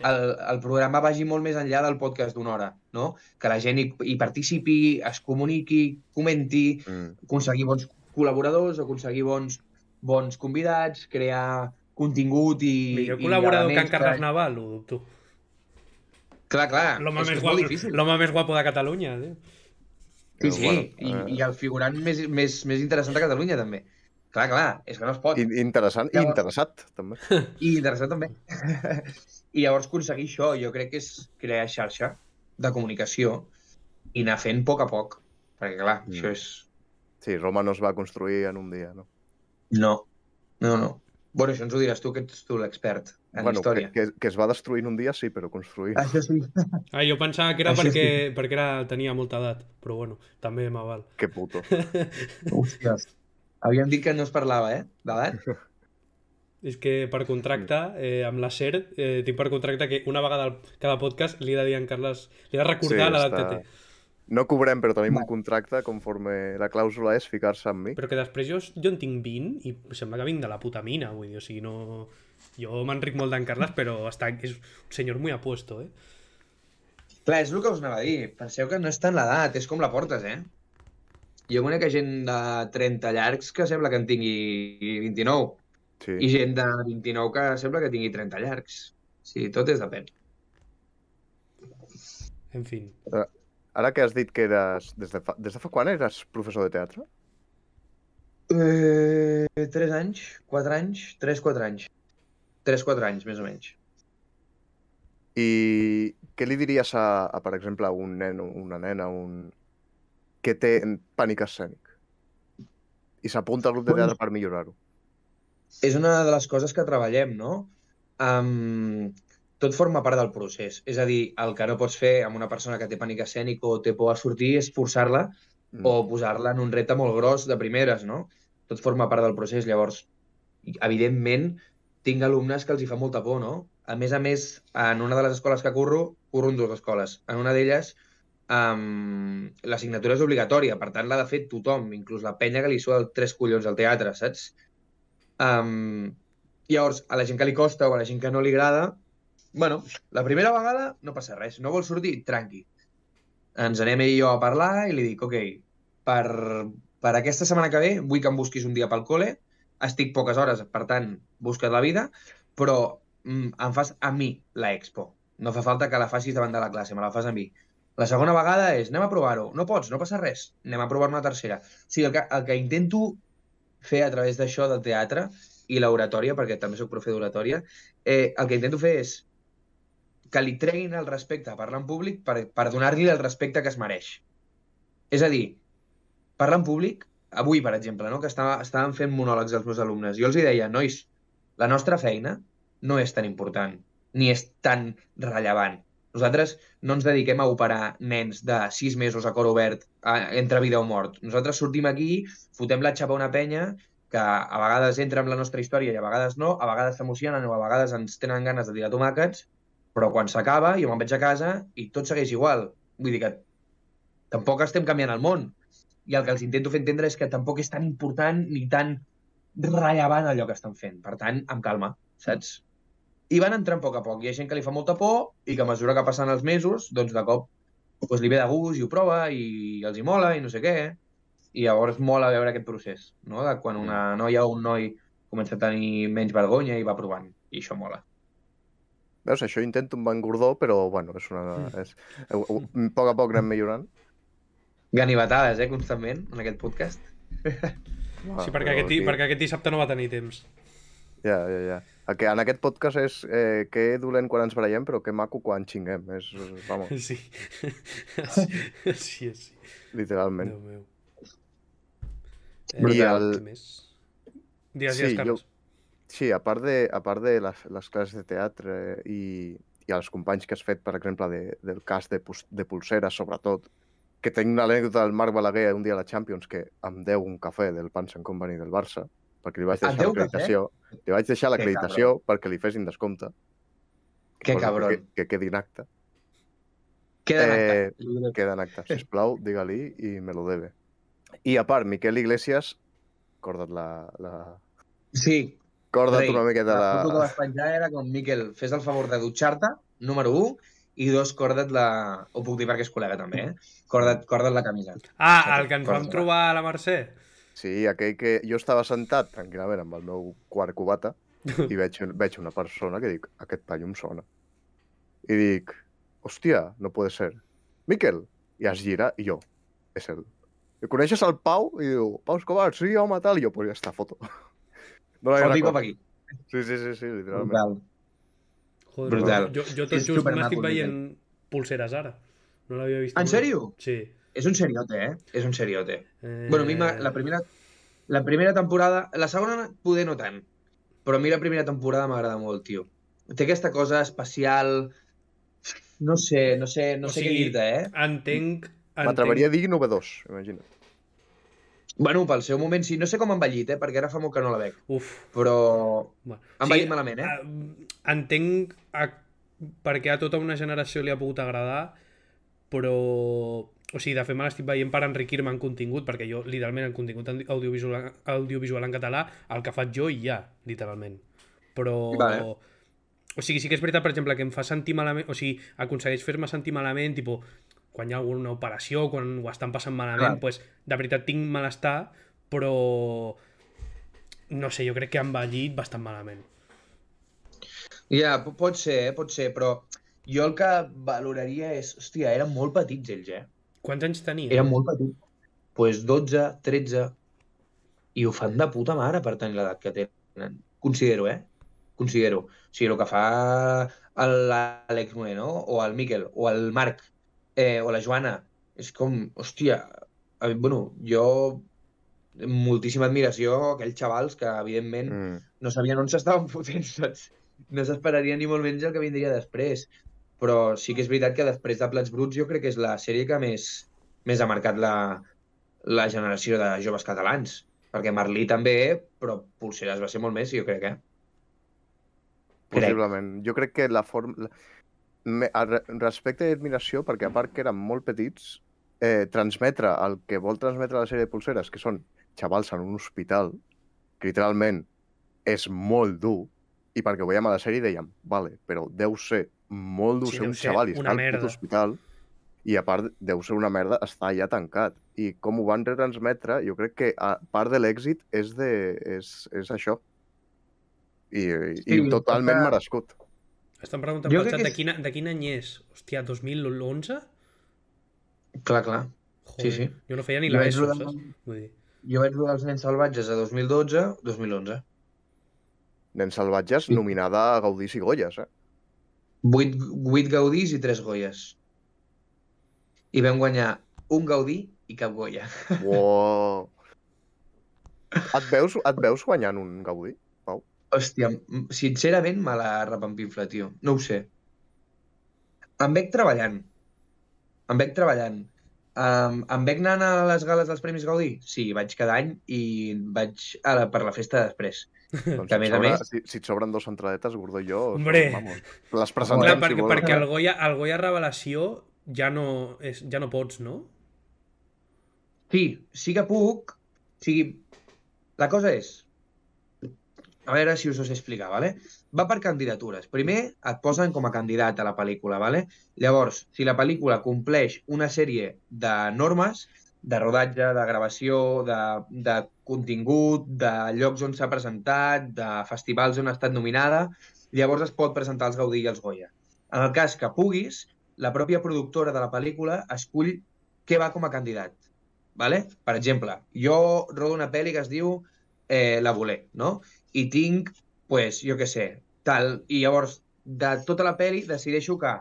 el, el programa vagi molt més enllà del podcast d'una hora, no? Que la gent hi, hi participi, es comuniqui, comenti, Mm. aconseguir bons col·laboradors, aconseguir bons, bons convidats, crear contingut i... Millor i col·laborador que en Carles Naval, ho dubto. Clar, clar, L'home més, guapo, més guapo de Catalunya, tio. Sí, sí, bueno, i, eh, i el figurant més, més, més interessant de Catalunya, també. Clar, clar, és que no es pot. I, I- Interessant i Llavors- interessat, també. I interessant també. I llavors aconseguir això, jo crec que és crear xarxa de comunicació i anar fent a poc a poc. Perquè, clar, Mm. això és... Sí, Roma no es va construir en un dia, no? No, no, no. Bueno, això ens ho diràs tu, que ets tu l'expert en bueno, història. que, que, que es va destruir en un dia, sí, però construir... Això sí. Ah, jo pensava que era Això perquè, perquè era, tenia molta edat, però bueno, també m'aval. Que puto. Hòsties. Havíem dit que no es parlava, eh? D'edat? És que per contracte, eh, amb la SER, eh, tinc per contracte que una vegada al, cada podcast li he de dir a en Carles, li he de recordar Sí, l'edat està- que té. No cobrem, però tenim Va. un contracte conforme la clàusula és ficar-se amb mi. Però que després jo, jo en tinc 20 i sembla que vinc de la puta mina, vull dir, o sigui, no... Jo m'enric molt d'en Carles, però està, és un senyor muy apuesto, eh? Clar, és el que us anava a dir. Penseu que no és tant l'edat, és com la portes, eh? Jo conec gent de 30 llargs que sembla que en tingui 29 Sí. i gent de 29 que sembla que tingui 30 llargs. Sí, tot és depèn. En fin. Ara que has dit que eres... Des de fa, des de fa quan eres professor de teatre? Eh, 3 anys, 4 anys, 3-4 anys. 3-4 anys, més o menys. I què li diries a, a per exemple, a un nen o una nena un... que té pànic escènic? I s'apunta al grup de teatre per millorar-ho. és una de les coses que treballem, no? Um, tot forma part del procés. És a dir, el que no pots fer amb una persona que té pànic escènic o té por a sortir és forçar-la Mm. o posar-la en un repte molt gros de primeres, no? Tot forma part del procés. Llavors, evidentment, tinc alumnes que els hi fa molta por, no? A més a més, en una de les escoles que curro, curro en dues escoles. En una d'elles, um, l'assignatura és obligatòria, per tant l'ha de fer tothom, inclús la penya que li sua el tres collons al teatre, saps? Um, llavors, a la gent que li costa o a la gent que no li agrada, bueno, la primera vegada no passa res, no vol sortir, tranqui. ens anem ell i jo a parlar i li dic, ok, per, per aquesta setmana que ve vull que em busquis un dia pel col·le, estic poques hores, per tant, busca't la vida, però mm, em fas a mi la expo. No fa falta que la facis davant de la classe, me la fas a mi. La segona vegada és, anem a provar-ho. No pots, no passa res. Anem a provar una tercera. O sigui, el que, el que intento fer a través d'això del teatre i l'oratòria, perquè també sóc profe d'oratòria, eh, el que intento fer és que li treguin el respecte a parlar en públic per, per donar-li el respecte que es mereix. És a dir, parlar en públic, avui, per exemple, no? que estava, estàvem fent monòlegs als meus alumnes, jo els hi deia, nois, la nostra feina no és tan important, ni és tan rellevant. Nosaltres no ens dediquem a operar nens de 6 mesos a cor obert a, entre vida o mort. Nosaltres sortim aquí, fotem la xapa a una penya que a vegades entra en la nostra història i a vegades no, a vegades s'emocionen o a vegades ens tenen ganes de tirar tomàquets, però quan s'acaba jo me'n vaig a casa i tot segueix igual. Vull dir que tampoc estem canviant el món. I el que els intento fer entendre és que tampoc és tan important ni tan rellevant allò que estan fent. Per tant, amb calma, saps? I van entrant a poc a poc. Hi ha gent que li fa molta por i que a mesura que passen els mesos, doncs de cop doncs li ve de gust i ho prova i els hi mola i no sé què. I llavors mola veure aquest procés, no? De quan una noia o un noi comença a tenir menys vergonya i va provant. I això mola. Veus, això intento amb en Gordó, però, bueno, és una... És... A poc a poc anem millorant. Ganivetades, eh, constantment, en aquest podcast. Va, Sí, perquè aquest, aquí- perquè aquest dissabte no va tenir temps. Ja, ja, ja. Que en aquest podcast és eh, que dolent quan ens barallem, però que maco quan xinguem. És, vamos, Sí. sí, sí, sí. literalment. Déu meu. I el- més? Digues, Sí, digues, jo- Carles. Sí, a part de, a part de les, les classes de teatre i, i els companys que has fet, per exemple, de, del cas de, de pulseres, sobretot, que tinc una anècdota del Marc Balaguer un dia a la Champions que em deu un cafè del Pans and Company del Barça, perquè li vaig deixar l'acreditació. Li vaig deixar l'acreditació perquè li fessin descompte. Que cabron. Que, que quedi en acte. Queda en Eh, acte. Diré. Queda en acte, sisplau, digue-li i me lo debe. I a part, Miquel Iglesias, corda't la... la... Sí, Corda't Rei, una miqueta la la... foto que vas penjar era com, Miquel, fes el favor de dutxar-te, número 1, i dos, corda't la... Ho puc dir perquè és col·lega també, eh? Corda't, corda't la camisa. Ah, el que ens vam Correcte. trobar a la Mercè. Sí, aquell que jo estava sentat tranquil·lament amb el meu quart cubata i veig, veig una persona que dic, aquest paio em sona. I dic, hòstia, no puede ser. Miquel! I es gira i jo, és ell. I coneixes el Pau? I diu, Pau Escobar, sí, home, tal. I jo, pues ja està, foto. No cop recordat. aquí. Sí, sí, sí, sí, literalment. Brutal. Joder, Brutal. Jo, jo tot És just Miquel. veient pulseres ara. No l'havia vist. En mai. sèrio? Sí. És un seriote, eh? És un seriote. Eh... Bueno, a mi la primera, la primera temporada... La segona poder no tant, però a mi la primera temporada m'agrada molt, tio. Té aquesta cosa especial... No sé, no sé, no O sé què sigui, dir-te, eh? Entenc... M'atreveria a dir novedós, imagina't. Bueno, pel seu moment sí. No sé com ha envellit, eh? Perquè ara fa molt que no la veig. Uf. Però Bueno. ha envellit malament, eh? eh? Entenc a... perquè a tota una generació li ha pogut agradar, però... O sigui, de fet me l'estic veient per enriquir-me en contingut, perquè jo, literalment, en contingut audiovisual, audiovisual en català, el que faig jo i ja, literalment. Però... Vale. O sigui, sí que és veritat, per exemple, que em fa sentir malament... O sigui, aconsegueix fer-me sentir malament, tipus, quan hi ha alguna operació, quan ho estan passant malament, Clar. pues, de veritat tinc malestar, però... No sé, jo crec que ha envellit bastant malament. Ja, po- pot ser, eh? Pot ser, però jo el que valoraria és... Hòstia, eren molt petits ells, eh? Quants anys tenia? Eren molt petits. Doncs pues 12, 13... I ho fan de puta mare per tenir l'edat que tenen. Considero, eh? Considero. O sigui, el que fa l'Àlex Moreno, o el Miquel, o el Marc, eh, o la Joana, és com, hòstia, mi, bueno, jo moltíssima admiració a aquells xavals que, evidentment, Mm. no sabien on s'estaven fotent, saps? No s'esperarien ni molt menys el que vindria després. Però sí que és veritat que després de Plats Bruts jo crec que és la sèrie que més, més ha marcat la, la generació de joves catalans. Perquè Marlí també, però Pulseres va ser molt més, jo crec, eh? Crec. Possiblement. Jo crec que la forma... Me, respecte i admiració, perquè a part que eren molt petits, eh, transmetre el que vol transmetre la sèrie de pulseres, que són xavals en un hospital, que literalment és molt dur, i perquè ho veiem a la sèrie dèiem, vale, però deu ser molt dur Sí, ser un xaval i estar al hospital, i a part deu ser una merda estar allà tancat. I com ho van retransmetre, jo crec que a part de l'èxit és, de, és, és això. I, i Sí, totalment perquè- merescut. Estan preguntant Jo pel xat que de, quina, de quin any és. Hòstia, 2011? Clar, clar. Joder, sí. Jo no feia ni Jo l'ESO, rodar- saps? Vull dir... Jo vaig rodar els nens salvatges a 2012, 2011. Nens salvatges Sí. nominada a Gaudís i Goyes, eh? 8, 8 gaudís i 3 goies. I vam guanyar un gaudí i cap goia. Uau. Et veus, et veus guanyant un Gaudí? Hòstia, sincerament me la repampinfla, tio. No ho sé. Em veig treballant. Em veig treballant. Um, em veig anant a les gales dels Premis Gaudí? Sí, vaig cada any i vaig a la, per la festa després. Doncs Que a si et més a sobra- més- Si, si et sobren dos entradetes, Gordó i jo... Hombre. Vamos, les presentem, perquè, si vols. perquè el Goya, el Goya Revelació ja no, és, ja no pots, no? Sí, sí que puc. O sigui, la cosa és... A veure si us ho sé explicar, ¿vale? Va per candidatures. Primer et posen com a candidat a la pel·lícula, ¿vale? Llavors, si la pel·lícula compleix una sèrie de normes, de rodatge, de gravació, de, de contingut, de llocs on s'ha presentat, de festivals on ha estat nominada, llavors es pot presentar als Gaudí i als Goya. En el cas que puguis, la pròpia productora de la pel·lícula escull què va com a candidat. Vale? Per exemple, jo rodo una pel·li que es diu eh, La Voler, no? I tinc, pues, jo què sé, tal. I llavors, de tota la pel·li, decideixo que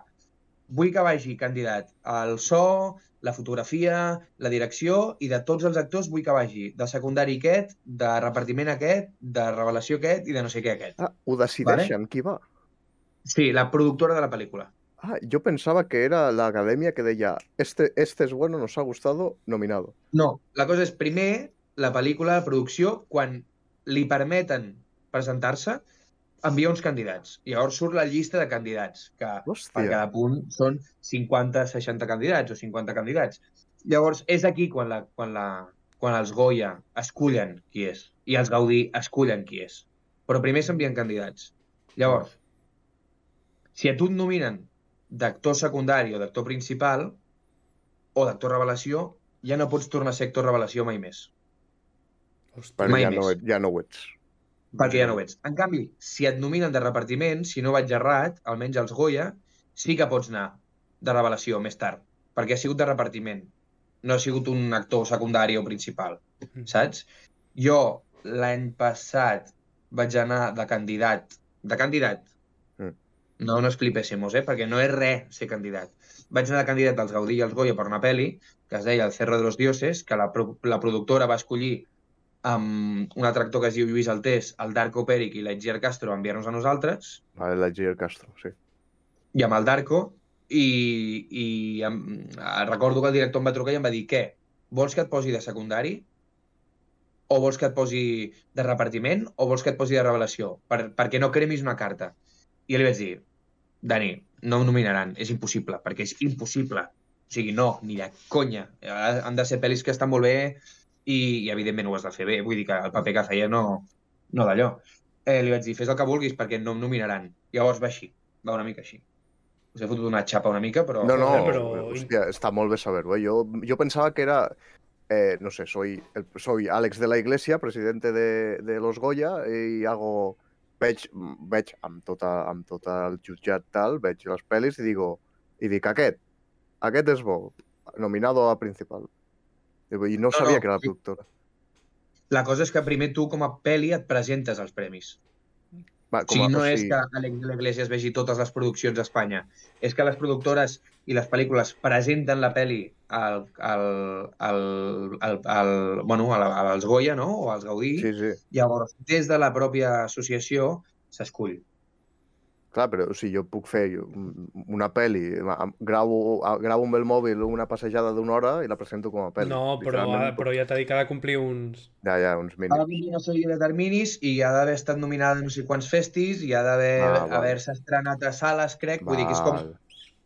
vull que vagi candidat al so, la fotografia, la direcció, i de tots els actors vull que vagi de secundari aquest, de repartiment aquest, de revelació aquest i de no sé què aquest. Ah, ho decideixen, qui va? Sí, la productora de la pel·lícula. Ah, yo pensaba que era la academia que deia este, este es bueno, nos ha gustado, nominado. No, la cosa és, primer, la pel·lícula, la producció, quan li permeten presentar-se, envia uns candidats. I llavors surt la llista de candidats, que per Hòstia. cada punt són 50-60 candidats o 50 candidats. Llavors, és aquí quan, la, quan, la, quan els Goya escullen qui és i els Gaudí escullen qui és. Però primer s'envien candidats. Llavors, si a tu et nominen d'actor secundari o d'actor principal o d'actor revelació, ja no pots tornar a ser actor revelació mai més. Perquè Mai ja no, més. ja no ho ets. perquè ja no ho ets. En canvi, si et nominen de repartiment, si no vaig errat, almenys els Goya, sí que pots anar de revelació més tard, perquè ha sigut de repartiment, no ha sigut un actor secundari o principal, Mm. saps? Jo l'any passat vaig anar de candidat, de candidat, Mm. no nos flipésemos, eh? perquè no és res ser candidat. Vaig anar de candidat als Gaudí i als Goya per una pel·li que es deia El Cerro de los Dioses, que la, pro la productora va escollir amb un altre actor que es diu Lluís Altés, el Darko Pèric i l'Etgier Castro a enviar-nos a nosaltres, Vale, la Gier Castro, sí. i amb el Darko, i, i em, eh, recordo que el director em va trucar i em va dir què, vols que et posi de secundari? O vols que et posi de repartiment? O vols que et posi de revelació? Per, perquè no cremis una carta. I jo li vaig dir, Dani, no em nominaran, és impossible, perquè és impossible. O sigui, no, ni de conya. Eh, Han de ser pel·lis que estan molt bé i, i evidentment ho has de fer bé. Vull dir que el paper que feia no, no d'allò. Eh, li vaig dir, fes el que vulguis perquè no em nominaran. Llavors va així, va una mica així. Us he fotut una xapa una mica, però... No, no, però- hostia, está molt bé saberlo. ¿eh? Yo, yo pensaba que era, eh, no sé, soy, el- soy Alex de la Iglesia, presidente de, de los Goya, i hago, veig, veig amb, tota, amb tot el jutjat tal, veig les pel·lis i digo, i dic, aquest, aquest és bo, nominado a principal. I no sabia no, que era productora. La cosa és que primer tu, com a pel·li, et presentes als premis. Va, O sigui, no és que Alex de la Iglesia es vegi totes les produccions a Espanya. És que les productores i les pel·lícules presenten la pel·li al, al, al, al, al, bueno, als Goya, no? O als Gaudí. Sí, sí. Llavors, des de la pròpia associació s'escull. Clar, però o sigui, jo puc fer una pel·li, gravo, a- gravo amb el mòbil una passejada d'una hora i la presento com a pel·li. No, però, Literalment però ja t'ha dit que ha de complir uns... Ja, ja, uns Ha de mínims. complir una sèrie de terminis i ha d'haver estat nominada a no sé quants festis i ha d'haver Ah, val. estrenat a sales, crec. Vull dir que és com Val.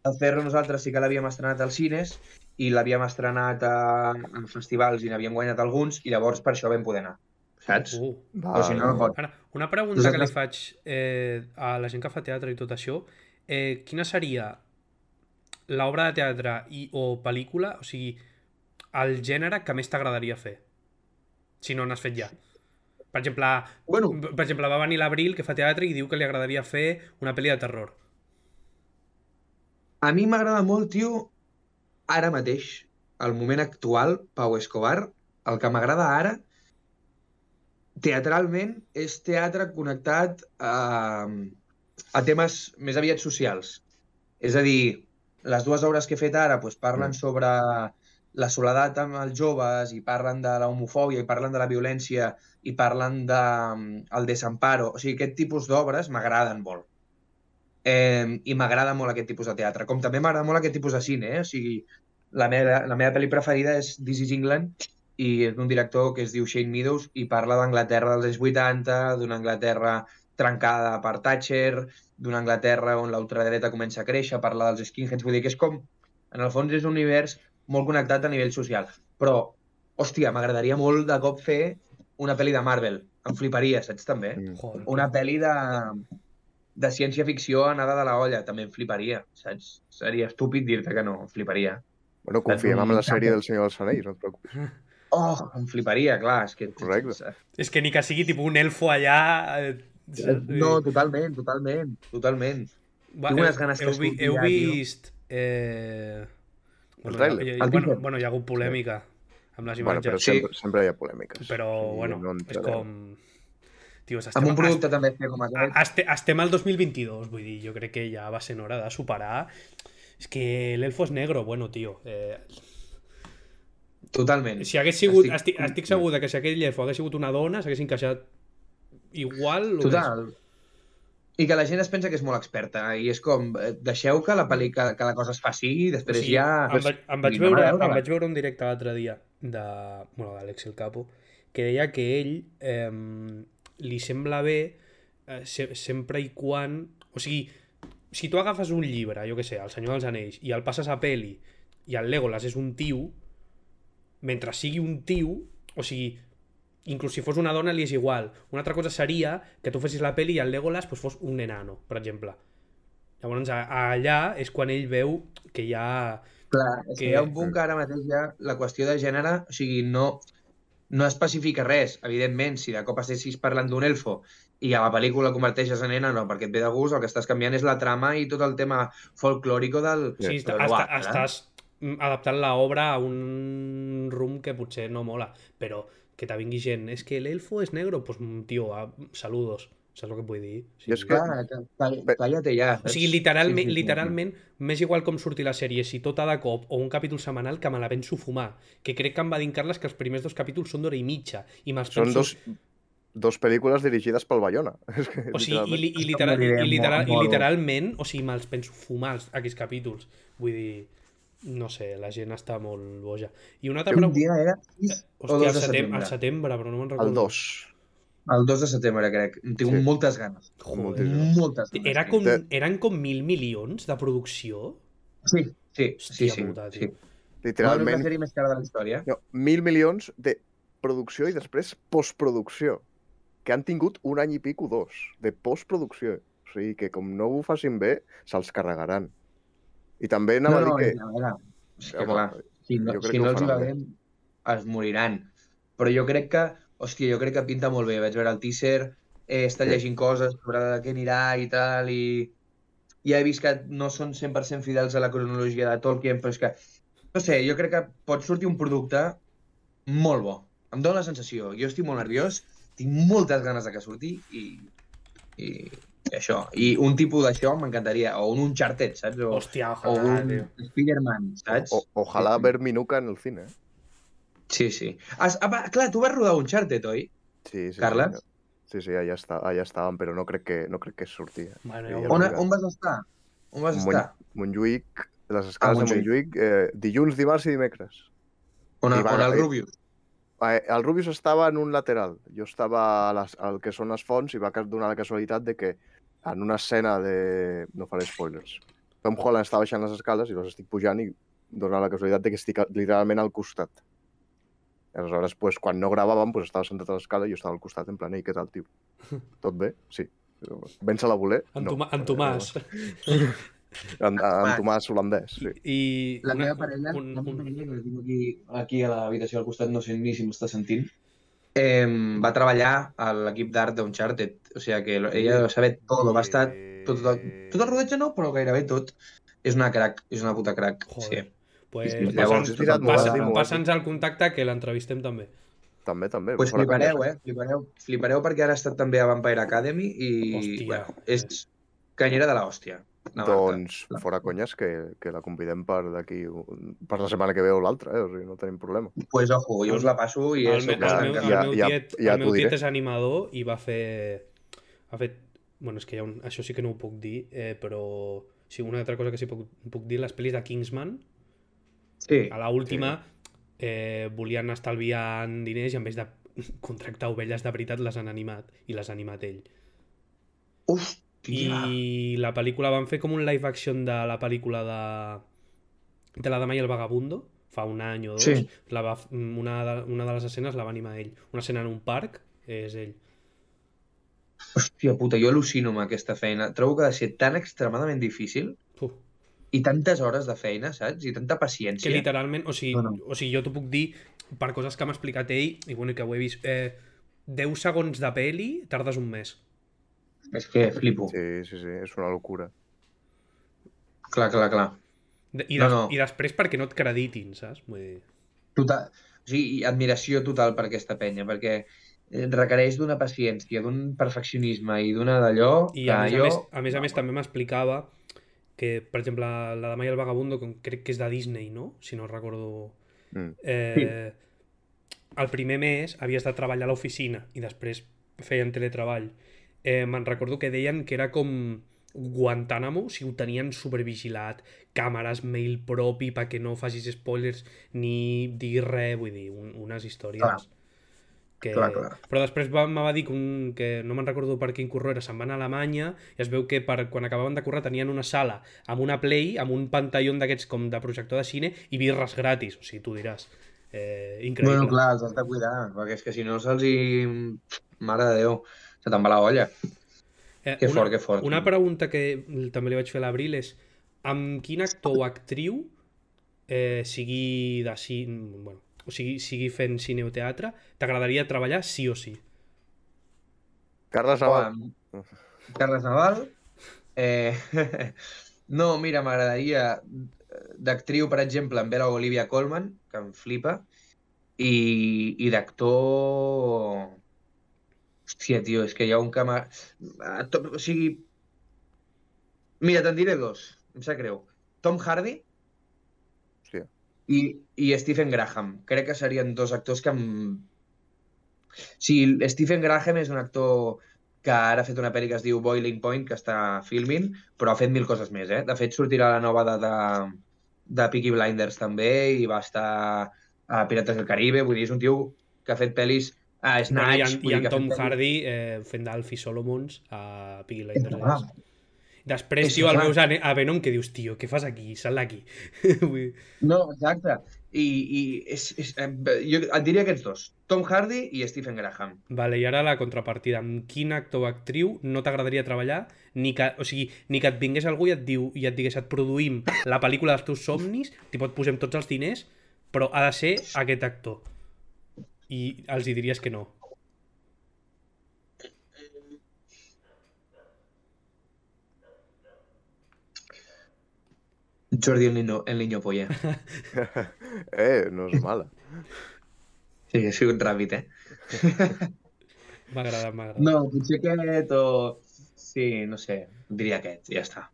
El Cerro nosaltres sí que l'havíem estrenat als cines i l'havíem estrenat a, en festivals i n'havíem guanyat alguns i llavors per això vam poder anar, saps? Uh. Però si no, no pot. Ara, una pregunta que li Nosaltres- faig eh, a la gent que fa teatre i tot això. Eh, quina seria l'obra de teatre i, o pel·lícula, o sigui, el gènere que més t'agradaria fer? Si no n'has fet ja. Per exemple, Bueno, per exemple, va venir l'Abril, que fa teatre, i diu que li agradaria fer una pel·li de terror. a mi m'agrada molt, tio, ara mateix, al moment actual, Pau Escobar, el que m'agrada ara, teatralment, és teatre connectat a, a temes més aviat socials. És a dir, les dues obres que he fet ara doncs, parlen Mm. sobre la soledat amb els joves i parlen de la homofòbia i parlen de la violència i parlen de mm, el desamparo. O sigui, aquest tipus d'obres m'agraden molt. Eh, I m'agrada molt aquest tipus de teatre. Com també m'agrada molt aquest tipus de cine, eh? O sigui, la meva, la meva pel·li preferida és This is England i és d'un director que es diu Shane Meadows i parla d'Anglaterra dels anys 80, d'una Anglaterra trencada per Thatcher, d'una Anglaterra on l'ultradreta comença a créixer, parla dels skinheads, vull dir que és com, en el fons és un univers molt connectat a nivell social. Però, hòstia, m'agradaria molt de cop fer una pel·li de Marvel. Em fliparia, saps també? Mm. Joder. Una pel·li de, de ciència-ficció anada de la olla, també em fliparia, saps? Seria estúpid dir-te que no, em fliparia. Bueno, confiem en la sèrie del Senyor dels Anells, no et preocupis. Oh, em fliparia, clar, és que... Correcte. És que ni que sigui tipus un elfo allà... eh, saps? No, totalment, totalment, totalment. Va, tinc unes ganes que heu, vi- surti heu vist... Eh... Bueno, tràiler? hi ha- El bueno, bueno, hi ha hagut polèmica amb les Bueno, però imatges. sí. sempre, sempre hi ha polèmiques. però, Sí, bueno, no és com... Tio, Amb un producte també fer com aquest. Este, estem al 2022, vull dir, jo crec que ja va sent hora de superar. És que l'elfo és negro, bueno, tio. Eh, Totalment. si hagués sigut, Estic- estic, estic segur que si aquell elfo hagués sigut una dona, s'hagués encaixat igual. o Total. I que la gent es pensa que és molt experta i és com, eh, deixeu que la pel·li, que, que la cosa es faci i més. després O sigui, ja... em, vaig, em, vaig veure, veure-la. em vaig veure un directe l'altre dia de, bueno, d'Àlex El Capo que deia que ell eh, li sembla bé eh, se, sempre i quan... O sigui, si tu agafes un llibre, jo que sé, El Senyor dels Anells, i el passes a peli i el Legolas és un tiu, mentre sigui un tiu, o sigui, inclús si fos una dona li és igual. Una altra cosa seria que tu fessis la peli i el Legolas pues, fos un enano, per exemple. Llavors, allà és quan ell veu que hi ha... Clar, és que hi ha un punt que ara mateix ja la qüestió de gènere, o sigui, no, no especifica res. Evidentment, si de cop estessis parlant d'un elfo i a la pel·lícula converteixes en nena, no, perquè et ve de gust, el que estàs canviant és la trama i tot el tema folclòrico del... Sí, del està, guap, està, eh? Mm, adaptant l'obra a un rum que potser no mola, però que te vingui gent, és que l'elfo és negro, pues mm, tio, ah, saludos, saps el que vull dir? I és que- Calla-te ja. O sigui, literalment, Sí, sí, sí. literalment, m'és igual com surti la sèrie, si tota de cop o un capítol setmanal que me la penso fumar. Que crec que em va dir Carles que els primers dos capítols són d'hora i mitja. I me'ls Són penso... dos, dos pel·lícules dirigides pel Bayona. És que, O sigui, i, i, literal, i, literal, i literalment, o sigui, me'ls penso fumar els- aquests capítols. Vull dir, no sé, la gent està molt boja. I una altra Un pregunta... dia era 6 o Hòstia, 2 al de setembre, setembre. al setembre, però no me'n recordo. El 2. El 2 de setembre, crec. En tinc Sí. moltes ganes. Joder. Moltes ganes. Era com, eren com mil milions de producció? Sí, sí, sí, Hòstia sí. puta, sí. tio. Probablement Literalment, la sèrie més cara de la història. no, mil milions de producció i després postproducció. Que han tingut un any i pico, dos, de postproducció. O sigui, que com no ho facin bé, se'ls carregaran. I també anava a dir que... a veure, és que clar, si no, si no els hi va bé, es moriran. Però jo crec que, hòstia, jo crec que pinta molt bé. Vaig veure el teaser, he estat Sí. llegint coses sobre de què anirà i tal, i ja he vist que no són 100% fidels a la cronologia de Tolkien, però és que, no sé, jo crec que pot sortir un producte molt bo. Em dóna la sensació. Jo estic molt nerviós, tinc moltes ganes de que surti i, i això. I un tipus d'això m'encantaria. O un Uncharted, saps? O, Hòstia, o ojalà, un tio. Spider-Man, saps? O, ojalá Sí, sí. ver Minuca en el cine. eh? Sí, sí. Has, ah, va, clar, tu vas rodar Uncharted, oi? Sí, sí, Carles? Sí, sí, sí allà, està, allà estàvem, però no crec que, no crec que sortia. Bueno, ja ho On, on vas estar? On vas Mon- estar? Montjuïc, les escales de Montjuïc. Montjuïc, eh, dilluns, dimarts i dimecres. On, i va- on el Rubius? Eh, El Rubius estava en un lateral. Jo estava a les, al que són les fonts i va donar la casualitat de que en una escena de... No faré spoilers. Tom Holland està baixant les escales i les estic pujant i dona la casualitat de que estic literalment al costat. Aleshores, pues, quan no gravàvem, pues, estava sentat a l'escala i jo estava al costat en plan, ei, què tal, tio? Tot bé? Sí. Vens a la voler? En, no. En Tomàs. En, en Tomàs holandès, sí. I La una- meva parella, un- la meva un- parella, que la tinc aquí, aquí a l'habitació al costat, no sé ni si m'està sentint, eh, va treballar a l'equip d'art d'Uncharted. O sigui que ella ho sabe tot, va estar tot, tot, tot el rodatge no, però gairebé tot. És una crack, és una puta crack. Joder. Sí. Pues, passa'ns llavors molt, passa, passa'ns el contacte que l'entrevistem també. També, també. Pues flipareu, eh? Flipareu, flipareu perquè ara ha estat també a Vampire Academy i Hòstia. bueno, és canyera de l'hòstia. la Marta. Doncs, fora conyes, que, que la convidem per d'aquí, per la setmana que ve o l'altra, eh? O sigui, no tenim problema. Pues ojo, jo us la passo i El, és me, el, meu, el, ja- meu ja- tiet, ja el meu tiet diré. és animador i va fer... Ha fet... Bueno, és que hi ha un... Això sí que no ho puc dir, eh, però... Sí, una altra cosa que sí puc, puc dir, les pel·lis de Kingsman, Sí, a la última eh, volien estalviar diners i en vez de contractar ovelles de veritat les han animat i les ha animat ell. Hòstia. I la pel·lícula van fer com un live action de la pel·lícula de, de la dama i el vagabundo, fa un any o dos. Sí. La va, una, de, una de les escenes la va animar ell. Una escena en un parc és ell. Hòstia puta, jo al·lucino amb aquesta feina. Trobo que ha de ser tan extremadament difícil Uf. i tantes hores de feina, saps? I tanta Que paciència. literalment, o sigui, No, no. o sigui, jo t'ho puc dir per coses que m'ha explicat ell, i bueno, que ho he vist, eh, 10 segons de peli tardes un mes. És que flipo. Sí, sí, sí, és una locura. Clar, clar, clar. De- I, No, des, no. I després perquè no et creditin, saps? Vull dir... Total, o sigui, i admiració total per aquesta penya, perquè eh, requereix d'una paciència, d'un perfeccionisme i d'una d'allò I que a més, jo... a més, a més, a més també m'explicava que, per exemple, la dama i el vagabundo, com crec que és de Disney, no? Si no recordo... Mm. Eh, El primer mes havies de treballar a l'oficina i després feien teletreball. Eh, Me'n recordo que deien que era com Guantánamo, si ho tenien supervigilat, càmeres, mail propi perquè no facis spoilers ni diguis res, vull dir, un, unes històries... Clar. Que... Clar, clar. Però després va, me va dir que, un, que no me'n recordo per quin curro era, se'n van a Alemanya i es veu que per, quan acabaven de currar tenien una sala amb una play, amb un pantallón d'aquests com de projector de cine i birres gratis, o sigui, tu diràs. Eh, increïble. Bueno, clar, els has de cuidar, perquè és que si no se'ls hi... Mare de Déu, se te'n va la olla. Eh, Que una, fort, que fort. Una pregunta que també li vaig fer a l'Abril és amb quin actor o actriu eh, sigui de cine, bueno, o sigui, sigui fent cine o teatre, t'agradaria treballar sí o sí? Carles Naval. Home, Carles Naval. Eh, no, mira, m'agradaria d'actriu, per exemple, en veure Olivia Colman, que em flipa, i, i d'actor... Hòstia, tio, és que hi ha un m'ha... Ah, to- O sigui... Mira, te'n diré dos, em sap greu. Tom Hardy Hòstia. i, i Stephen Graham. Crec que serien dos actors que em... Sí, Stephen Graham és un actor que ara ha fet una pel·li que es diu Boiling Point, que està filming, però ha fet mil coses més, eh? De fet, sortirà la nova de, de, de Peaky Blinders també i va estar a Pirates del Caribe, vull dir, és un tio que ha fet pel·lis a Bueno, Snatch, I en, vull i dir, en que ha Tom Hardy eh, fent d'Alfie Solomons a Piggy Ah, Blinders. Després, És tio, el veus a, a Venom que dius, tio, què fas aquí? Sal d'aquí. No, exacte. I, i és, és, eh, jo et diria aquests dos, Tom Hardy i Stephen Graham. Vale, i ara la contrapartida. Amb quin actor o actriu no t'agradaria treballar? Ni que, o sigui, ni que et vingués algú i et, diu, i et digués et produïm la pel·lícula dels teus somnis, tipo, et posem tots els diners, però ha de ser aquest actor. I els hi diries que no. Jordi el niño, el niño polla. Eh, no és mala. Sí, he sigut ràpid, eh? M'ha agradat, m'ha agradat. No, potser aquest o... Sí, no sé, diria aquest, ja està.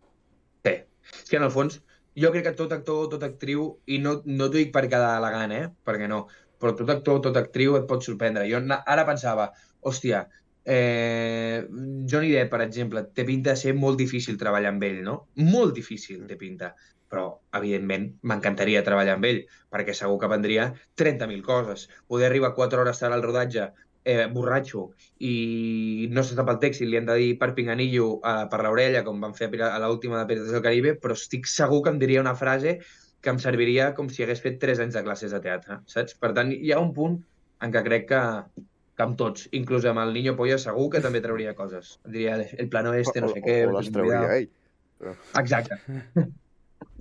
Sí. És que en el fons, jo crec que tot actor, tot actriu, i no, no t'ho dic per quedar elegant, eh? Perquè no. Però tot actor, tot actriu et pot sorprendre. Jo ara pensava, hòstia, eh, Johnny Depp, per exemple, té pinta de ser molt difícil treballar amb ell, no? Molt difícil té pinta. Però, evidentment, m'encantaria treballar amb ell, perquè segur que vendria 30.000 coses. Poder arribar 4 hores tard al rodatge, eh, borratxo, i no se sap el text i li han de dir per pinganillo eh, per l'orella, com van fer a l'última de Pirates del Caribe, però estic segur que em diria una frase que em serviria com si hagués fet 3 anys de classes de teatre, saps? Per tant, hi ha un punt en què crec que, que amb tots, inclús amb el Niño Polla, segur que també trauria coses. Diria, el plano este, no sé què... o les ten trauria cuidado". ell. Exacte.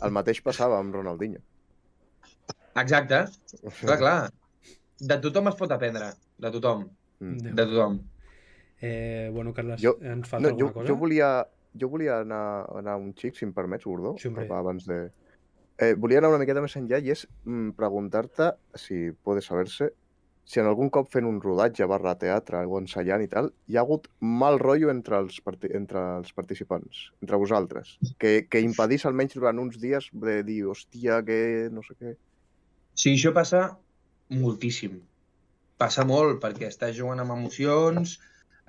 El mateix passava amb Ronaldinho. Exacte. Clar, clar. De tothom es pot aprendre. De tothom. Mm. De tothom. Eh, bueno, Carles, Jo- ens falta No, jo, alguna cosa? jo volia, jo volia anar, anar un xic, si em permets, Gordó, abans de... Eh, volia anar una miqueta més enllà i és mm, preguntar-te, si puede saber-se, si en algun cop fent un rodatge barra teatre o ensaiant i tal, hi ha hagut mal rotllo entre els, entre els participants, entre vosaltres, que, que impedís almenys durant uns dies de dir, hòstia, que no sé què... Sí, això passa moltíssim. Passa molt, perquè estàs jugant amb emocions,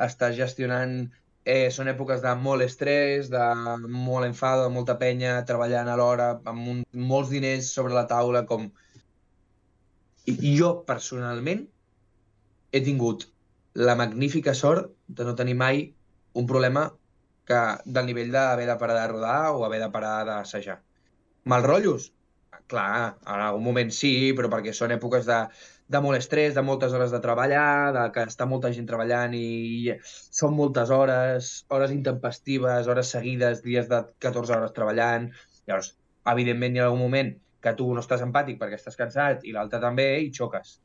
estàs gestionant... Eh, són èpoques de molt estrès, de molt enfado, de molta penya, treballant alhora, amb un, molts diners sobre la taula, com... I, jo, personalment, he tingut la magnífica sort de no tenir mai un problema que, del nivell d'haver de parar de rodar o haver de parar d'assajar. Mal rotllos? Clar, en algun moment sí, però perquè són èpoques de, de molt estrès, de moltes hores de treballar, de que està molta gent treballant i són moltes hores, hores intempestives, hores seguides, dies de 14 hores treballant. Llavors, evidentment hi ha algun moment que tu no estàs empàtic perquè estàs cansat i l'altre també i xoques.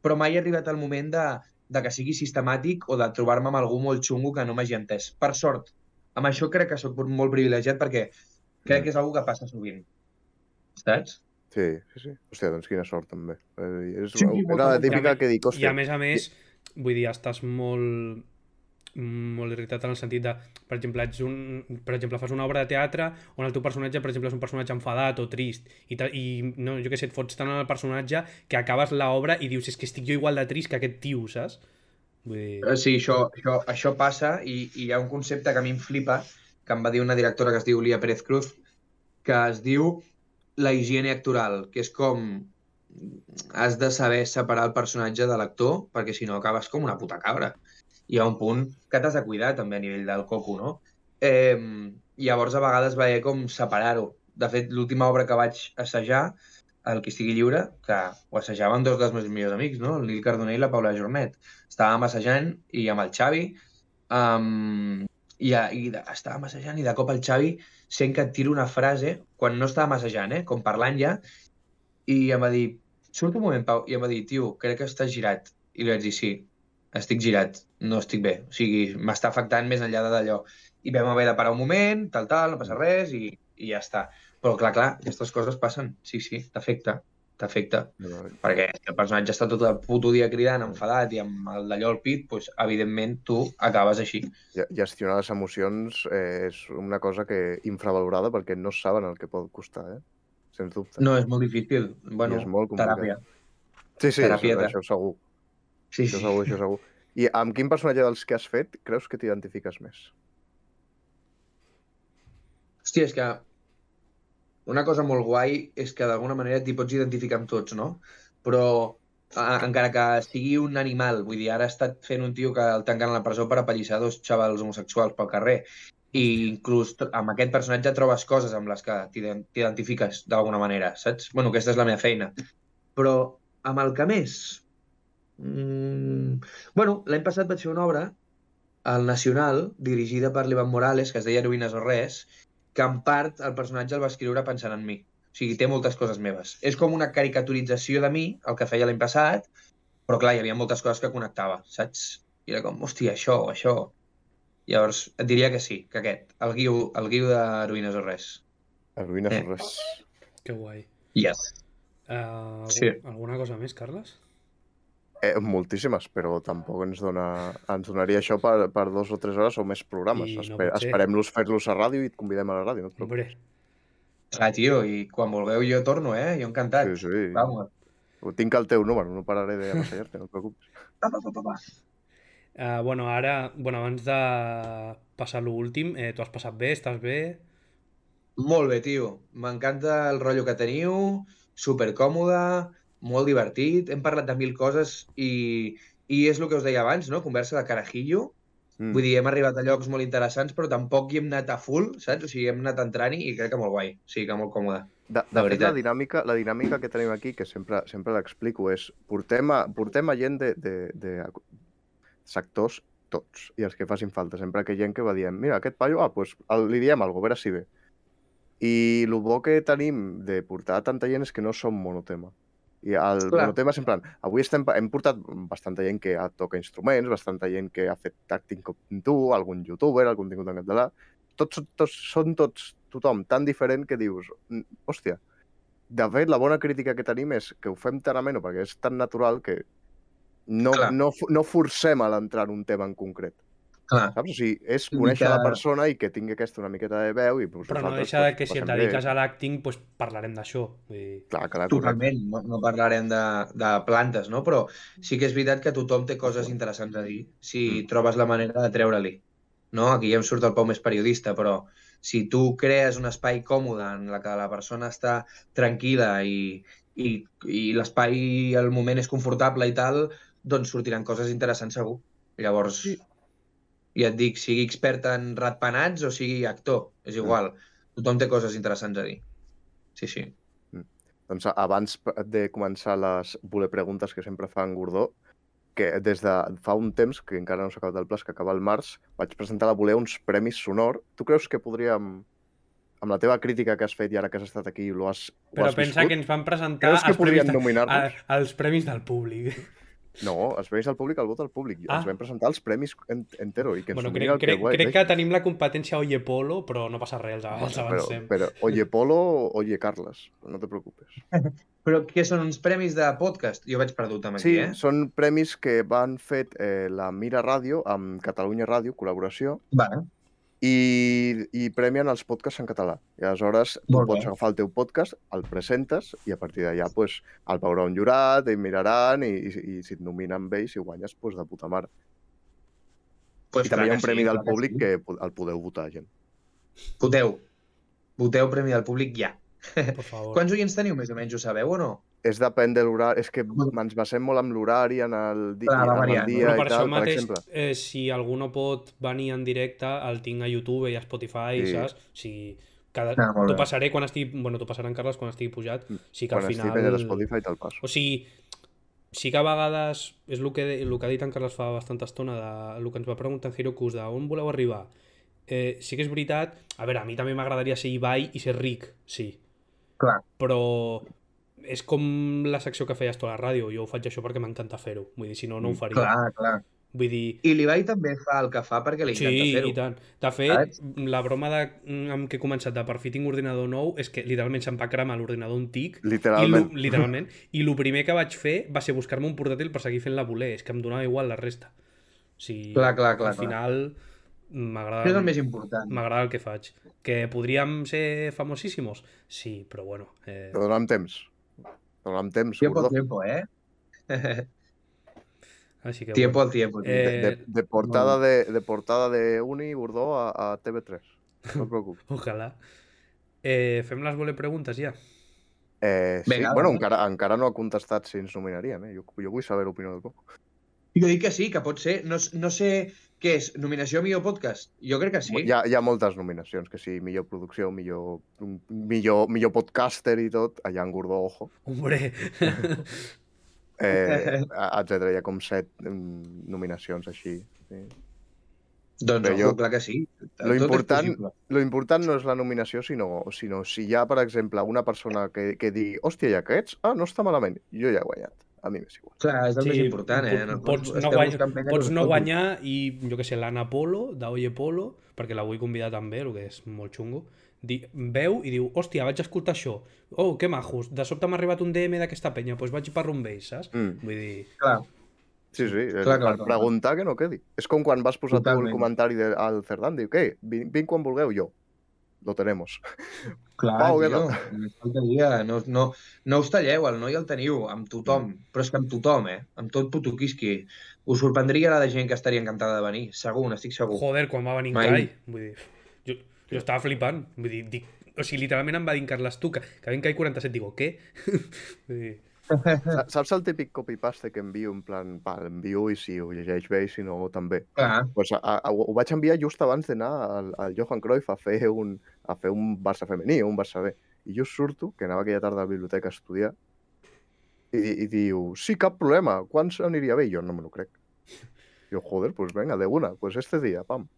Però mai he arribat al moment de, de que sigui sistemàtic o de trobar-me amb algú molt xungo que no m'hagi entès. Per sort, amb això crec que sóc molt privilegiat perquè crec que és una que passa sovint. Saps? Sí, sí, sí. Hòstia, doncs quina sort, també. Eh, és, Sí, sí, era la típica que dic, I a hòstia, més a més, vull dir, estàs molt molt irritat en el sentit de, per exemple, ets un, per exemple, fas una obra de teatre on el teu personatge, per exemple, és un personatge enfadat o trist i, i no, jo què sé, et fots tant en el personatge que acabes l'obra i dius, és que estic jo igual de trist que aquest tio, saps? Vull dir... Eh, Sí, això, això, això passa i, i hi ha un concepte que a mi em flipa, que em va dir una directora que es diu Lia Pérez Cruz, que es diu la higiene actoral, que és com has de saber separar el personatge de l'actor, perquè si no acabes com una puta cabra. Hi ha un punt que t'has de cuidar també a nivell del coco, no? Eh, llavors a vegades haver com separar-ho. De fet, l'última obra que vaig assajar, el que estigui lliure, que ho assajaven dos dels meus millors amics, no? El Lil Cardoner i la Paula Jornet. Estàvem assajant i amb el Xavi um, i, i estàvem assajant i de cop el Xavi sent que et tira una frase quan no estàvem assajant, eh? com parlant ja i em va dir, surt un moment Pau i em va dir, tio, crec que estàs girat i li vaig dir, sí, estic girat no estic bé, o sigui, m'està afectant més enllà d'allò. I vam haver de parar un moment, tal, tal, no passa res i, i ja està. Però clar, clar, aquestes coses passen. Sí, sí, t'afecta, t'afecta perquè si el personatge està tot el puto dia cridant, enfadat i amb el d'allò al pit, doncs, evidentment tu acabes així. Ge- Gestionar les emocions eh, és una cosa que infravalorada perquè no saben el que pot costar, eh? Sens dubte. No, és molt difícil. Bueno, és molt complicat. teràpia. Sí, sí, això, Terapieta. això segur. Sí, Això sí. segur, això segur. I amb quin personatge dels que has fet creus que t'identifiques més? Hòstia, és que una cosa molt guai és que d'alguna manera t'hi pots identificar amb tots, no? Però a, encara que sigui un animal, vull dir, ara ha estat fent un tio que el tanquen a la presó per apallissar dos xavals homosexuals pel carrer i inclús amb aquest personatge trobes coses amb les que t'iden- t'identifiques d'alguna manera, saps? Bueno, aquesta és la meva feina. Però amb el que més? Mm... Bueno, l'any passat vaig fer una obra al Nacional, dirigida per l'Ivan Morales, que es deia Heroïnes o res, que en part el personatge el va escriure pensant en mi. O sigui, té moltes coses meves. És com una caricaturització de mi, el que feia l'any passat, però clar, hi havia moltes coses que connectava, saps? I era com, hòstia, això, això... Llavors, et diria que sí, que aquest, el guiu, el guiu d'Heroïnes o res. Heroïnes Eh. o res. Que guai. Yes. Uh, Sí. Alguna cosa més, Carles? Eh, moltíssimes, però tampoc ens, dona, ens donaria això per, per dos o tres hores o més programes. I no Esper. Esperem-los fer-los a ràdio i et convidem a la ràdio. No et. Hombre, Clar, tio, i quan vulgueu jo torno, eh? Jo encantat. Sí, sí. Vamos. Tinc el teu número, no pararé de passejar-te, no et preocupis. Pa, pa, pa, pa, pa. uh, bueno, ara, bueno, abans de passar l'últim, eh, tu has passat bé, estàs bé? Molt bé, tio. M'encanta el rotllo que teniu, supercòmode, molt divertit. Hem parlat de mil coses i, i és el que us deia abans, no? Conversa de carajillo. Mm. Vull dir, hem arribat a llocs molt interessants, però tampoc hi hem anat a full, saps? O sigui, hem anat entrant-hi i crec que molt guai. O sigui, que molt còmode. De, de De fet, la dinàmica, la dinàmica que tenim aquí, que sempre, sempre l'explico, és portem a, portem a gent de, de, de sectors tots, i els que facin falta. Sempre que hi ha gent que va dient, mira, aquest paio, ah, pues, li diem alguna cosa, a veure si ve. I el bo que tenim de portar tanta gent és que no som monotema. I el Clar. monotema és en plan, avui estem, hem portat bastanta gent que toca instruments, bastanta gent que ha fet acting com tu, algun youtuber, algun tingut en català. Tots, tots, són tots, tothom, tan diferent que dius, "Mm, hòstia, de fet, la bona crítica que tenim és que ho fem tan ameno perquè és tan natural que no, Clar. no, no forcem a l'entrar en un tema en concret. Clar. Saps? O sigui, és conèixer que- la persona i que tingui aquesta una miqueta de veu i pues, Però no deixa de pues, que si et passem bé. dediques a l'acting, pues, parlarem d'això. Vull dir, Clar, clar, correcte. Totalment, no, no parlarem de, de plantes, no? Però sí que és veritat que tothom té coses interessants a dir si Mm. trobes la manera de treure-li. No? Aquí ja em surt el Pau més periodista, però si tu crees un espai còmode en la que la persona està tranquil·la i, i, i l'espai i el moment és confortable i tal, doncs sortiran coses interessants segur. Llavors, Sí. Ja et dic, sigui expert en ratpenats o sigui actor, és igual. Tothom té coses interessants a dir. Sí, sí. Doncs a- abans de començar les voler preguntes que sempre fa en Gordó, que des de fa un temps, que encara no s'ha acabat el pla, que acaba el març, vaig presentar a la Voler uns premis sonor. Tu creus que podríem, amb la teva crítica que has fet i ara que has estat aquí i ho has, ho Però has pensa viscut, que ens van presentar creus que els premis, de, als premis del públic. No, els premis del públic, el vot del públic. Ah. Ens vam presentar els premis en, entero i que ens Bueno, crec, el que crec, guai, crec que tenim la competència Oye Polo, però no passa res, els, els Bueno, avancem. però, però, oye Polo, oye Carles, no te preocupes. Però què són uns premis de podcast? Jo vaig perdut amb Sí, aquí, eh? són premis que van fet eh, la Mira Ràdio amb Catalunya Ràdio, col·laboració, Vale. I, i premien els podcasts en català. I aleshores tu Molt bé. pots agafar el teu podcast, el presentes i a partir d'allà pues, el veurà un jurat, i miraran i, i, i si et nominen amb ells, si guanyes, pues, de puta mare. Pues I també hi ha un premi del clar que públic sí. que el podeu votar, gent. Voteu. Voteu premi del públic ja. Per favor. Quants oients teniu, més o menys, ho sabeu o no? És depèn de l'horari, és que ens basem molt amb l'horari, en el, di Clar, en el dia Però i per això tal, per mateix, exemple. eh, si algú no pot venir en directe, el tinc a YouTube i a Spotify, Sí. saps? Sigui, cada... Ah, t'ho passaré quan estigui... Bueno, t'ho passarà en Carles quan estigui pujat. Sí que Quan al estigui final... penjat a Spotify te'l passo. O sigui, sí que a vegades és el que, el que ha dit en Carles fa bastanta estona de el que ens va preguntar en Hirokus de on voleu arribar eh, sí que és veritat a veure, a mi també m'agradaria ser Ibai i ser ric, sí Clar. però és com la secció que feies tu a la ràdio jo ho faig això perquè m'encanta fer-ho vull dir, si no, no ho faria Clar, clar. vull dir, I l'Ibai també fa el que fa perquè li encanta Sí, fer-ho. i tant. De fet, Saps? la broma de, amb què he començat de per fi tinc ordinador nou és que literalment se'm va cremar l'ordinador antic Literalment. i lo, literalment. I el primer que vaig fer va ser buscar-me un portàtil per seguir fent la voler. És que em donava igual la resta. O sigui, Clar, clar, clar, al final m'agrada és el més important. m'agrada el que faig. Que podríem ser famosíssimos? Sí, però bueno. Eh, Però dona'm temps. Dona'm temps, Tiempo al tiempo, eh? així que tiempo bueno. al tiempo. Eh, De, de, de portada de, de portada de Uni Bordó a, a TV3. No et preocupis. Ojalà. Eh, fem les voler preguntes ja. Eh, sí, Vinga, bueno, encara, encara no ha contestat si ens nominarien, eh? Jo, jo vull saber l'opinió del poc. Jo dic que sí, que pot ser. No, no sé què és, nominació a millor podcast? Jo crec que sí. Hi, ha, hi ha moltes nominacions, que sí, millor producció, millor, millor, millor podcaster i tot, allà en Gordó, ojo, Hombre, eh, etc. Hi ha com set mm, nominacions així. Sí. Doncs Però jo- clar que sí. Lo Tot important-. Lo important no és la nominació, sinó, sinó si hi ha, per exemple, una persona que, que digui hòstia, i aquests? Ah, no està malament. Jo ja he guanyat. A mi m'és igual. Clar, és el Sí, més important, eh? No, pots no guany- pots no guanyar i, jo que sé, l'Anna Polo, d'Oye Polo, perquè la vull convidar també, el que és molt xungo, di, veu i diu, hòstia, vaig escoltar això. Oh, que majos, de sobte m'ha arribat un DM d'aquesta penya, doncs vaig per un ells, saps? Mm. Vull dir, Clar, Sí, sí, Clar, clar, clar, per clar. preguntar que no quedi. És com quan vas posar tu el Totalment. comentari de, al Cerdán, diu, què, vinc, vinc quan vulgueu, jo. Lo tenemos. clar, Pau, tio. faltaria. No, no, no us talleu, el noi el teniu, amb tothom. Però és que amb tothom, eh? Amb tot puto quisqui. Us sorprendria la de gent que estaria encantada de venir. Segur, n'estic segur. joder, quan va venir en Mai. Cai. Vull dir, jo, jo estava flipant. Vull dir, dic, o sigui, literalment em va dir en Carles tu que, que ve en Cai 47, digo, què? Vull dir, Saps el típic copy-paste que envio en plan, va, l'envio i si ho llegeix bé i si no també. Clar, Pues a, a, ho vaig enviar just abans d'anar al, al Johan Cruyff a fer un, a fer un Barça femení o un Barça B. I jo surto, que anava aquella tarda a la biblioteca a estudiar, i, i diu, sí, cap problema, quants aniria bé? I jo no me lo crec. Jo, joder, pues venga, de una, pues este dia, pam.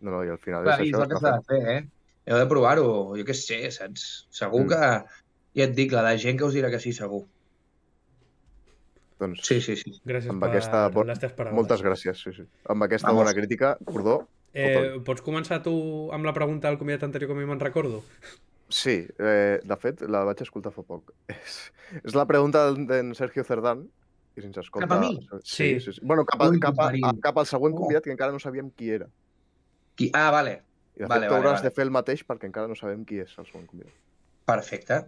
No, no, i al final Clar, és i és això, el que s'ha de fer, eh? Heu de provar-ho, jo què sé, saps? Segur Mm. que... Ja et dic, la de gent que us dirà que sí, segur. Doncs Sí, sí, sí. Gràcies Amb per aquesta les teves paraules. moltes gràcies, sí, sí. Amb aquesta Vamos. bona crítica, Cordó, Eh, pots començar tu amb la pregunta del convidat anterior que a mi me'n recordo? Sí, eh, de fet, la vaig escoltar fa poc. És, és la pregunta d'en- Sergio Cerdán, i sense escoltar... Cap a mi? Sí, Sí. sí, sí. Bueno, cap, a, Ui, cap, a, a, cap al següent Oh. convidat, que encara no sabíem qui era. Qui... Ah, vale. I de Vale, fet, vale, hauràs vale. de fer el mateix perquè encara no sabem qui és el següent convidat. Perfecte.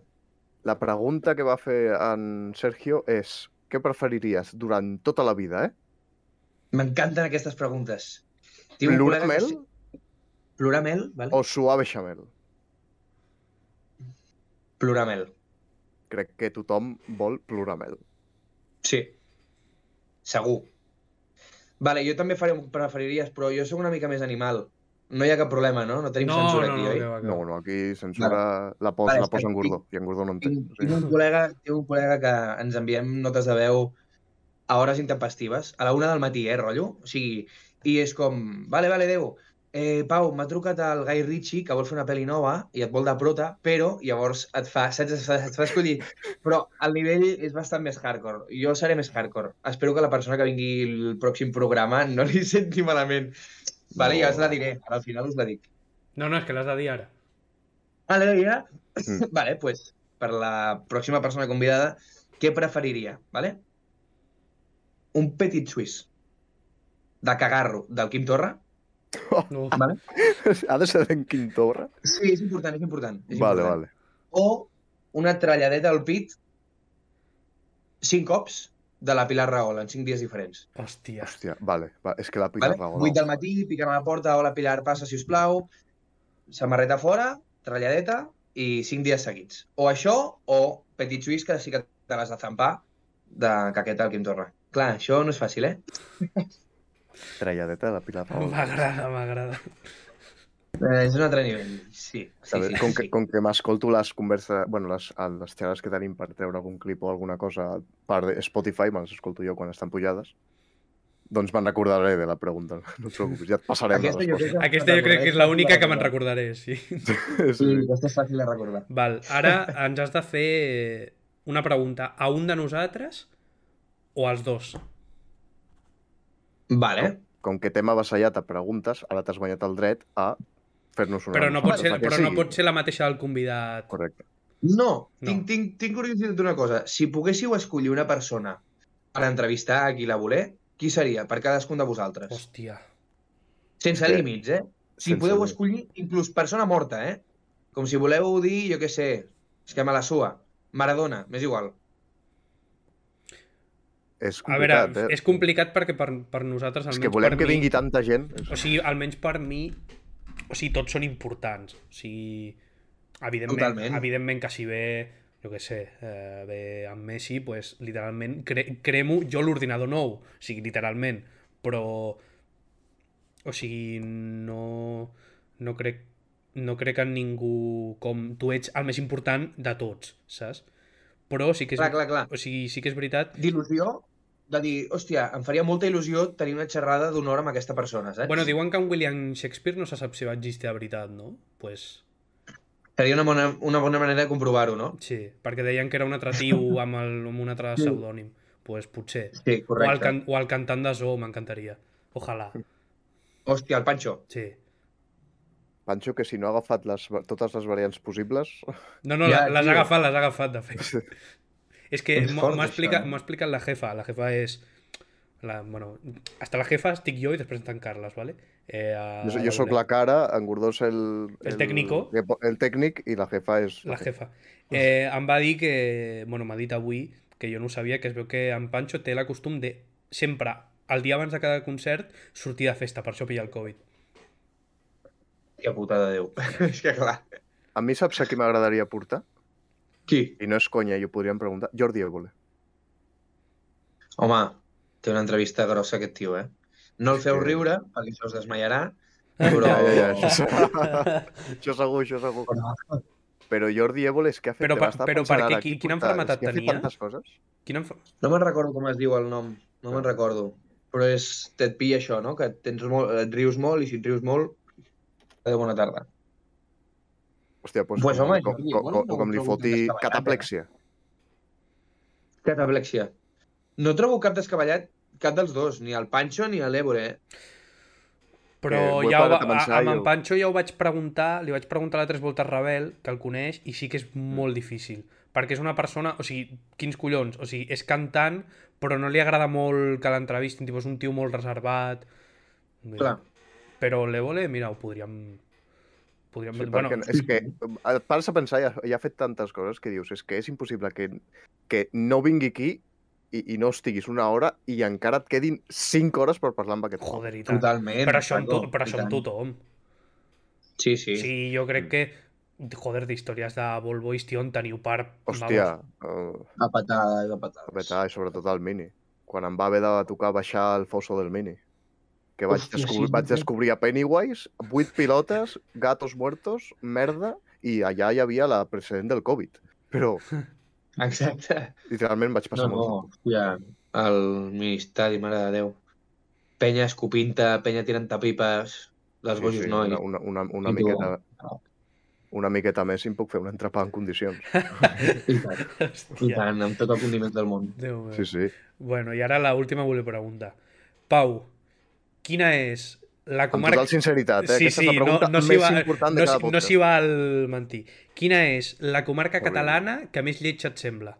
La pregunta que va fer en Sergio és què preferiries durant tota la vida, eh? M'encanten aquestes preguntes. Tinc un col·lega que sí- Pluramel, vale? o suave chamel? Pluramel. Crec que tothom vol pluramel. Sí. Segur. Vale, jo també faré, preferiries, però jo sóc una mica més animal. No hi ha cap problema, no? No tenim No, censura no, aquí, no, oi? No, no, aquí censura la posa, Vale, la posa en Gordó, i en Gordó no en té. Tinc, O tinc, sigui, un col·lega, tinc un col·lega que ens enviem notes de veu a hores intempestives, a la una del matí, eh, rotllo? O sigui, i és com, vale, vale, Déu, eh, Pau, m'ha trucat el Guy Ritchie, que vol fer una pel·li nova i et vol de prota, però llavors et fa, saps, et fa, et fa escollir. Però el nivell és bastant més hardcore. Jo seré més hardcore. Espero que la persona que vingui el pròxim programa no li senti malament. Vale, No. ja us la diré, al final us la dic. No, no, és que l'has de dir ara. Vale, ja? Mm. Vale, pues, per la pròxima persona convidada, què preferiria, vale? Un petit suís de cagarro del Quim Torra. No. Vale? Ha de ser d'en Quim Torra? Sí, és important, és important. És Vale, important. vale. O una tralladeta al pit cinc cops de la Pilar Rahola en cinc dies diferents. Hòstia. Hòstia, vale. Va, és que la Pilar Vale? Rahola... 8 del matí, picant a la porta, hola Pilar, passa, si us plau, samarreta fora, tralladeta i cinc dies seguits. O això, o petit suís que sí que te l'has de zampar de caqueta al Quim Torra. Clar, això no és fàcil, eh? Tralladeta de la Pilar Rahola. M'agrada, m'agrada. Eh és un altre nivell. Sí, sí, veure, sí. com, sí, que, sí. com que m'escolto les converses, bueno, les, les xerrades que tenim per treure algun clip o alguna cosa per Spotify, me les escolto jo quan estan pujades, doncs me'n recordaré de la pregunta, no et preocupis, ja et passarem Aquesta la jo resposta. que... Aquesta jo crec que és l'única que me'n recordaré, sí. Sí, aquesta és fàcil de recordar. Val, ara ens has de fer una pregunta a un de nosaltres o als dos. Vale. Com que t'hem avassallat a preguntes, ara t'has guanyat el dret a fer-nos una... Però no, pot ser, que però no pot ser la mateixa del convidat. Correcte. No, No. Tinc, tinc, tinc curiositat d'una cosa. Si poguéssiu escollir una persona per entrevistar a qui la voler, qui seria per cadascun de vosaltres? Hòstia. Sense que- límits, eh? Si sense podeu límits. escollir inclús persona morta, eh? Com si voleu dir, jo què sé, és que me la sua. Maradona, m'és igual. És A veure, complicat, eh? és complicat perquè per, per nosaltres, És que volem per que mi, vingui tanta gent. O sigui, almenys per mi, o sigui, tots són importants. O sigui, evidentment, Totalment. evidentment que si ve, jo què sé, eh, ve amb Messi, pues, literalment, cre cremo jo l'ordinador nou. O sigui, literalment. Però, o sigui, no, no crec no crec en ningú com tu ets el més important de tots, saps? Però sí que és, Clar, clar, clar. O sigui, sí que és veritat D'il·lusió, de dir, hòstia, em faria molta il·lusió tenir una xerrada d'una hora amb aquesta persona, saps? Bueno, diuen que en William Shakespeare no se sap si va existir de veritat, no? Pues Seria una bona, una bona manera de comprovar-ho, no? sí, perquè deien que era un altre tio amb, el, amb un altre pseudònim. Pues potser. Sí, O el, correcte. can, o el cantant de Zoo, m'encantaria. Ojalà, Hòstia, el Pancho. sí. Pancho, que si no ha agafat les, totes les variants possibles... No, no, Ja, les tio. ha agafat, les ha agafat, de fet. És que m'ho m'ho ha explicat, eh? m'ho ha explicat la jefa. La jefa és... La, bueno, hasta la jefa estic jo i després en Carles, ¿vale? Eh, a, Jo, jo sóc la cara, en Gordó és el... El técnico. El tècnic i la jefa és... La jefa. Eh, em va dir que... Bueno, m'ha dit avui que jo no ho sabia, que es veu que en Pancho té la costum de sempre, el dia abans de cada concert, sortir de festa, per això pilla el Covid. Que puta de Déu. és que clar. A mi saps a qui m'agradaria portar? Qui? I no és conya, i ho podríem preguntar. Jordi Évole. Home, té una entrevista grossa aquest tio, eh? No el feu Sí. riure, perquè això es desmaiarà, però... Ja, ja, ja. Això segur, això segur. Però Jordi Évole és que ha fet... Però per- però pensant per què? ara, Qui- qui quina És que ha fet tenia? tantes coses. Quina... enf- No me'n recordo com es diu el nom. No me'n recordo. però és, et pilla això, no? Que tens molt, et rius molt i si et rius molt, de bona tarda. Hòstia, doncs Pues, com, home, com, jo- com, jo com, no com li foti cataplexia. Cataplexia. No trobo cap descabellat, cap dels dos, ni el Pancho ni l'Ébore. Eh? Però he ja ho va, parat a pensar amb i en ho- Pancho ja ho vaig preguntar, li vaig preguntar a la Tres Voltes Rebel, que el coneix, i sí que és molt difícil. Perquè és una persona, o sigui, quins collons, o sigui, és cantant, però no li agrada molt que l'entrevistin, tipus, és un tio molt reservat. Clar. Però l'Evole, mira, ho podríem... podríem... Sí, bueno, és que et pares a pensar i ha, i ha fet tantes coses que dius, és que és impossible que, que no vingui aquí i, i no estiguis una hora i encara et quedin 5 hores per parlar amb aquest joder, i tant. Totalment. Però això, amb, to, i això amb tothom. Sí, sí. Sí, jo crec que, joder, d'històries de Volvo i Stion teniu per... Hòstia, vamos, uh, A patades, a patades. a petar, i sobretot el Mini. Quan em va haver de tocar baixar el fosso del Mini. Que vaig, Hòstia, descobrir, sí, vaig sí. descobrir a Pennywise, 8 pilotes, gatos muertos, merda, i allà hi havia la precedent del Covid. Però Exacte. literalment vaig passar No, no, molt. hòstia, el ministeri, mare de Déu. Penya escopint-te, penya tirant-te pipes, les Sí, bojos sí, nois. una, una, una, una I tu, miqueta, no. una miqueta més i em puc fer un entrepà en condicions. I tant, i tant, amb tot el condiment del món. Déu meu. Sí, sí. Bueno, i ara la última volia preguntar. Pau, quina és la Amb comarca... total sinceritat, eh? Sí, Aquesta sí, és la pregunta no, no s'hi més va, important de no, cada s'hi- no podcast. s'hi val mentir. Quina és la comarca Horrible. catalana que més lletja et sembla?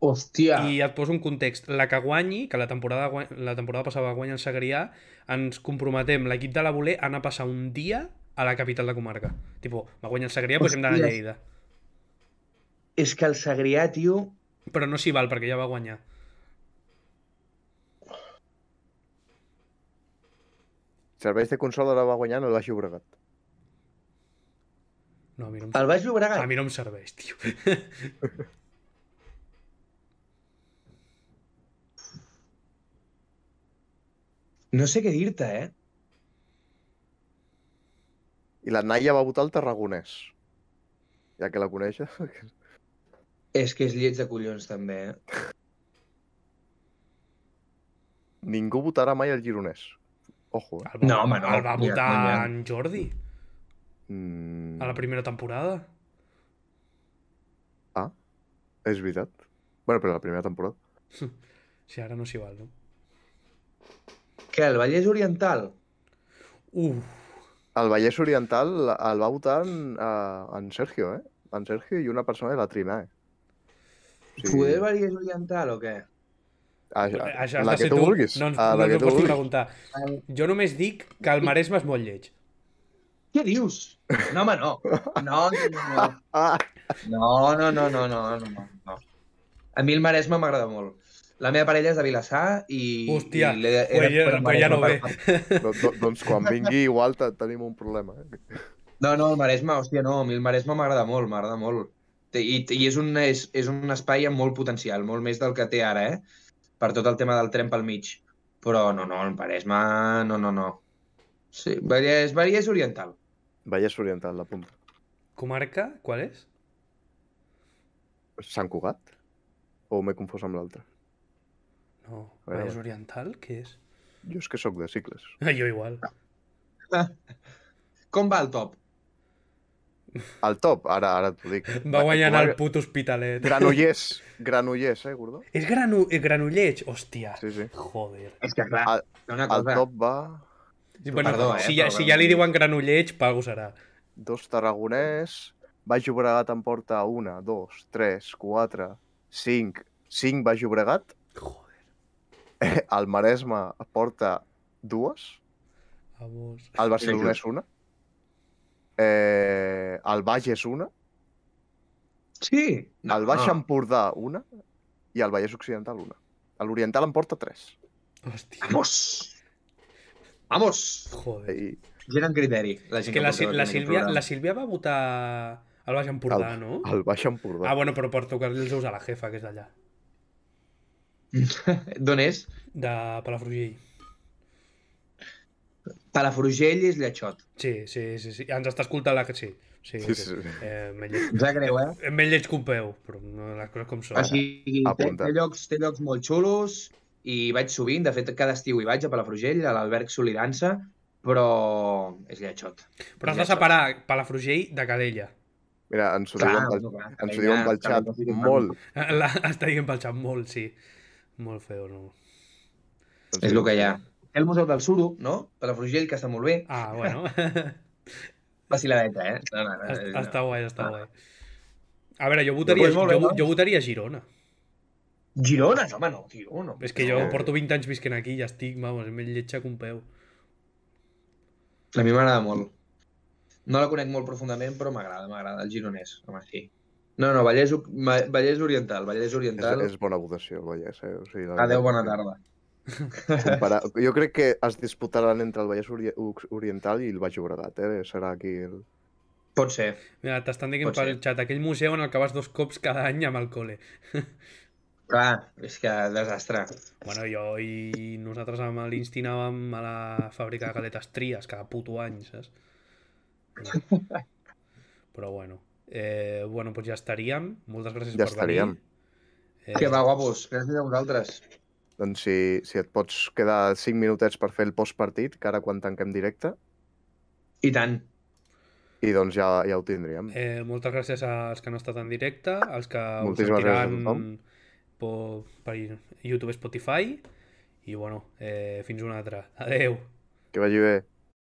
Hòstia, I et poso un context. La que guanyi, que la temporada, guany- la temporada passada va guanyar el Segrià, ens comprometem, l'equip de la Voler, a anar a passar un dia a la capital de comarca. Tipo, va guanyar el Segrià, doncs hem d'anar a. Lleida. és que el Segrià, tio... Però no s'hi val, perquè ja va guanyar. Serveis de consola la va guanyar el Baix Llobregat. No, a mi no em, El Baix Llobregat. a mi no em serveix, tio. No sé què dir-te, eh? I la Naia va votar el Tarragonès. Ja que la coneixes. És que és lleig de collons, també, eh? Ningú votarà mai el Gironès. Ojo, eh? El va, No, home, no, El conya. en Jordi, Mm, a la primera temporada. és veritat. Bueno, però la primera temporada. Si ara no s'hi val, no? Què, el Vallès Oriental? Uf, El Vallès Oriental el va votar en, uh, en Sergio, eh? En Sergio i una persona de la Trinae. Sí. Poder Vallès Oriental o què? A, això a, has Ah, la que tu tu. vulguis. No, ens, no, la no que tu pots vulguis. preguntar. Jo només dic que el Maresme és molt lleig. Què dius? No, home, no. No, no, no, no. Ah, No, no, no, no, no. A mi el Maresme m'agrada molt. La meva parella és de Vilassar i... Hòstia, i pues ja, de- pues ja no ve. do, do, doncs quan vingui igual te, tenim un problema. Eh? No, no, el Maresme, hòstia, no, a mi el Maresme m'agrada molt, m'agrada molt. I, i és, un, és, és un espai amb molt potencial, molt més del que té ara, eh? Per tot el tema del tren pel mig. Però no, no, el Maresme, no, no, no. Sí, Vallès, Vallès Oriental. Vallès Oriental, la punta. Comarca, qual és? Sant Cugat? O m'he confós amb l'altre? No. Vallès Oriental, què és? Jo és que sóc de cicles. Ah, jo igual. Com va el top? Al top, ara, ara t'ho dic. Va guanyant el Comarca- puto hospitalet. Granollers. Granollers, eh, Gordó? És granu eh, granulleig? Hòstia. Sí, sí. Joder. És que clar, Al- una Al cosa... top va Bueno, Perdó, eh, si, ja, si ja li Granollers. diuen granulleig, pago serà. dos Tarragonès, Baix Llobregat em porta una, dos, tres, quatre, cinc, cinc Baix Llobregat, Joder. el Maresme porta dues, Vamos. el Barcelonès una, eh, el Bages una, Sí. el Baix Empordà una i el Vallès Occidental una. A l'Oriental em porta tres. Hòstia. Vamos! Vamos! Joder. I Gent amb criteri. La És gent que la, Sil- la, aquest Sílvia, la Sílvia va votar al Baix Empordà, el, no? el Baix Empordà. Ah, bueno, però per tocar-li els ous a la jefa, que és d'allà. D'on és? De Palafrugell. Palafrugell és lletxot. Sí, sí, sí, sí. Ens està escoltant la que sí. Sí, Sí, sí. Eh, menys lleig, Em sap greu, eh? menys lleig que un peu, però no, les coses com són. O sigui, té, té, llocs, té llocs molt xulos i vaig sovint, de fet cada estiu hi vaig a Palafrugell, a l'alberg Solidança, però és lletjot. Però has de separar Palafrugell de Calella. Mira, ens ho Clar, diuen pel, no, clar, ens ho diuen pel xat molt. La, està dient pel xat molt, sí. Molt feo, no? Ens És el que hi ha. El Museu del Suro, no? Palafrugell, que està molt bé. Ah, bueno. Vaciladeta, eh? No, no, no, no. està guai, està Ah. guai. A veure, jo votaria, jo, no? jo votaria Girona. Girona, no, home, no, tio, no. És que jo porto 20 anys visquent aquí i ja estic, vamos, més lletja que un peu. A mi m'agrada molt. No la conec molt profundament, però m'agrada, m'agrada. El gironès, home, sí. No, no, Vallès, Vallès Oriental, Vallès És, Oriental. és bona votació, el Vallès. Eh? O sigui, la Adéu, bona tarda. Comparar... Jo crec que es disputaran entre el Vallès Ori Oriental i el Baix Llobregat. Eh? Serà aquí el... Pot ser. Mira, t'estan dient pel ser. xat, aquell museu en el que vas dos cops cada any amb el col·le. Clar, és que desastre. Bueno, jo i nosaltres amb l'Insti anàvem a la fàbrica de galetes Tries cada puto any, saps? Però bueno. Eh, bueno, doncs ja estaríem. Moltes gràcies Ja per estaríem. venir. Eh, Que va, guapos. Gràcies a vosaltres. Doncs si, si et pots quedar 5 minutets per fer el postpartit, que ara quan tanquem directe, I tant. i doncs ja, ja ho tindríem. Eh, moltes gràcies als que han estat en directe, als que ho Moltíssimes a sentiran per, per YouTube Spotify i bueno, eh, fins una altra. Adeu. Que vagi bé.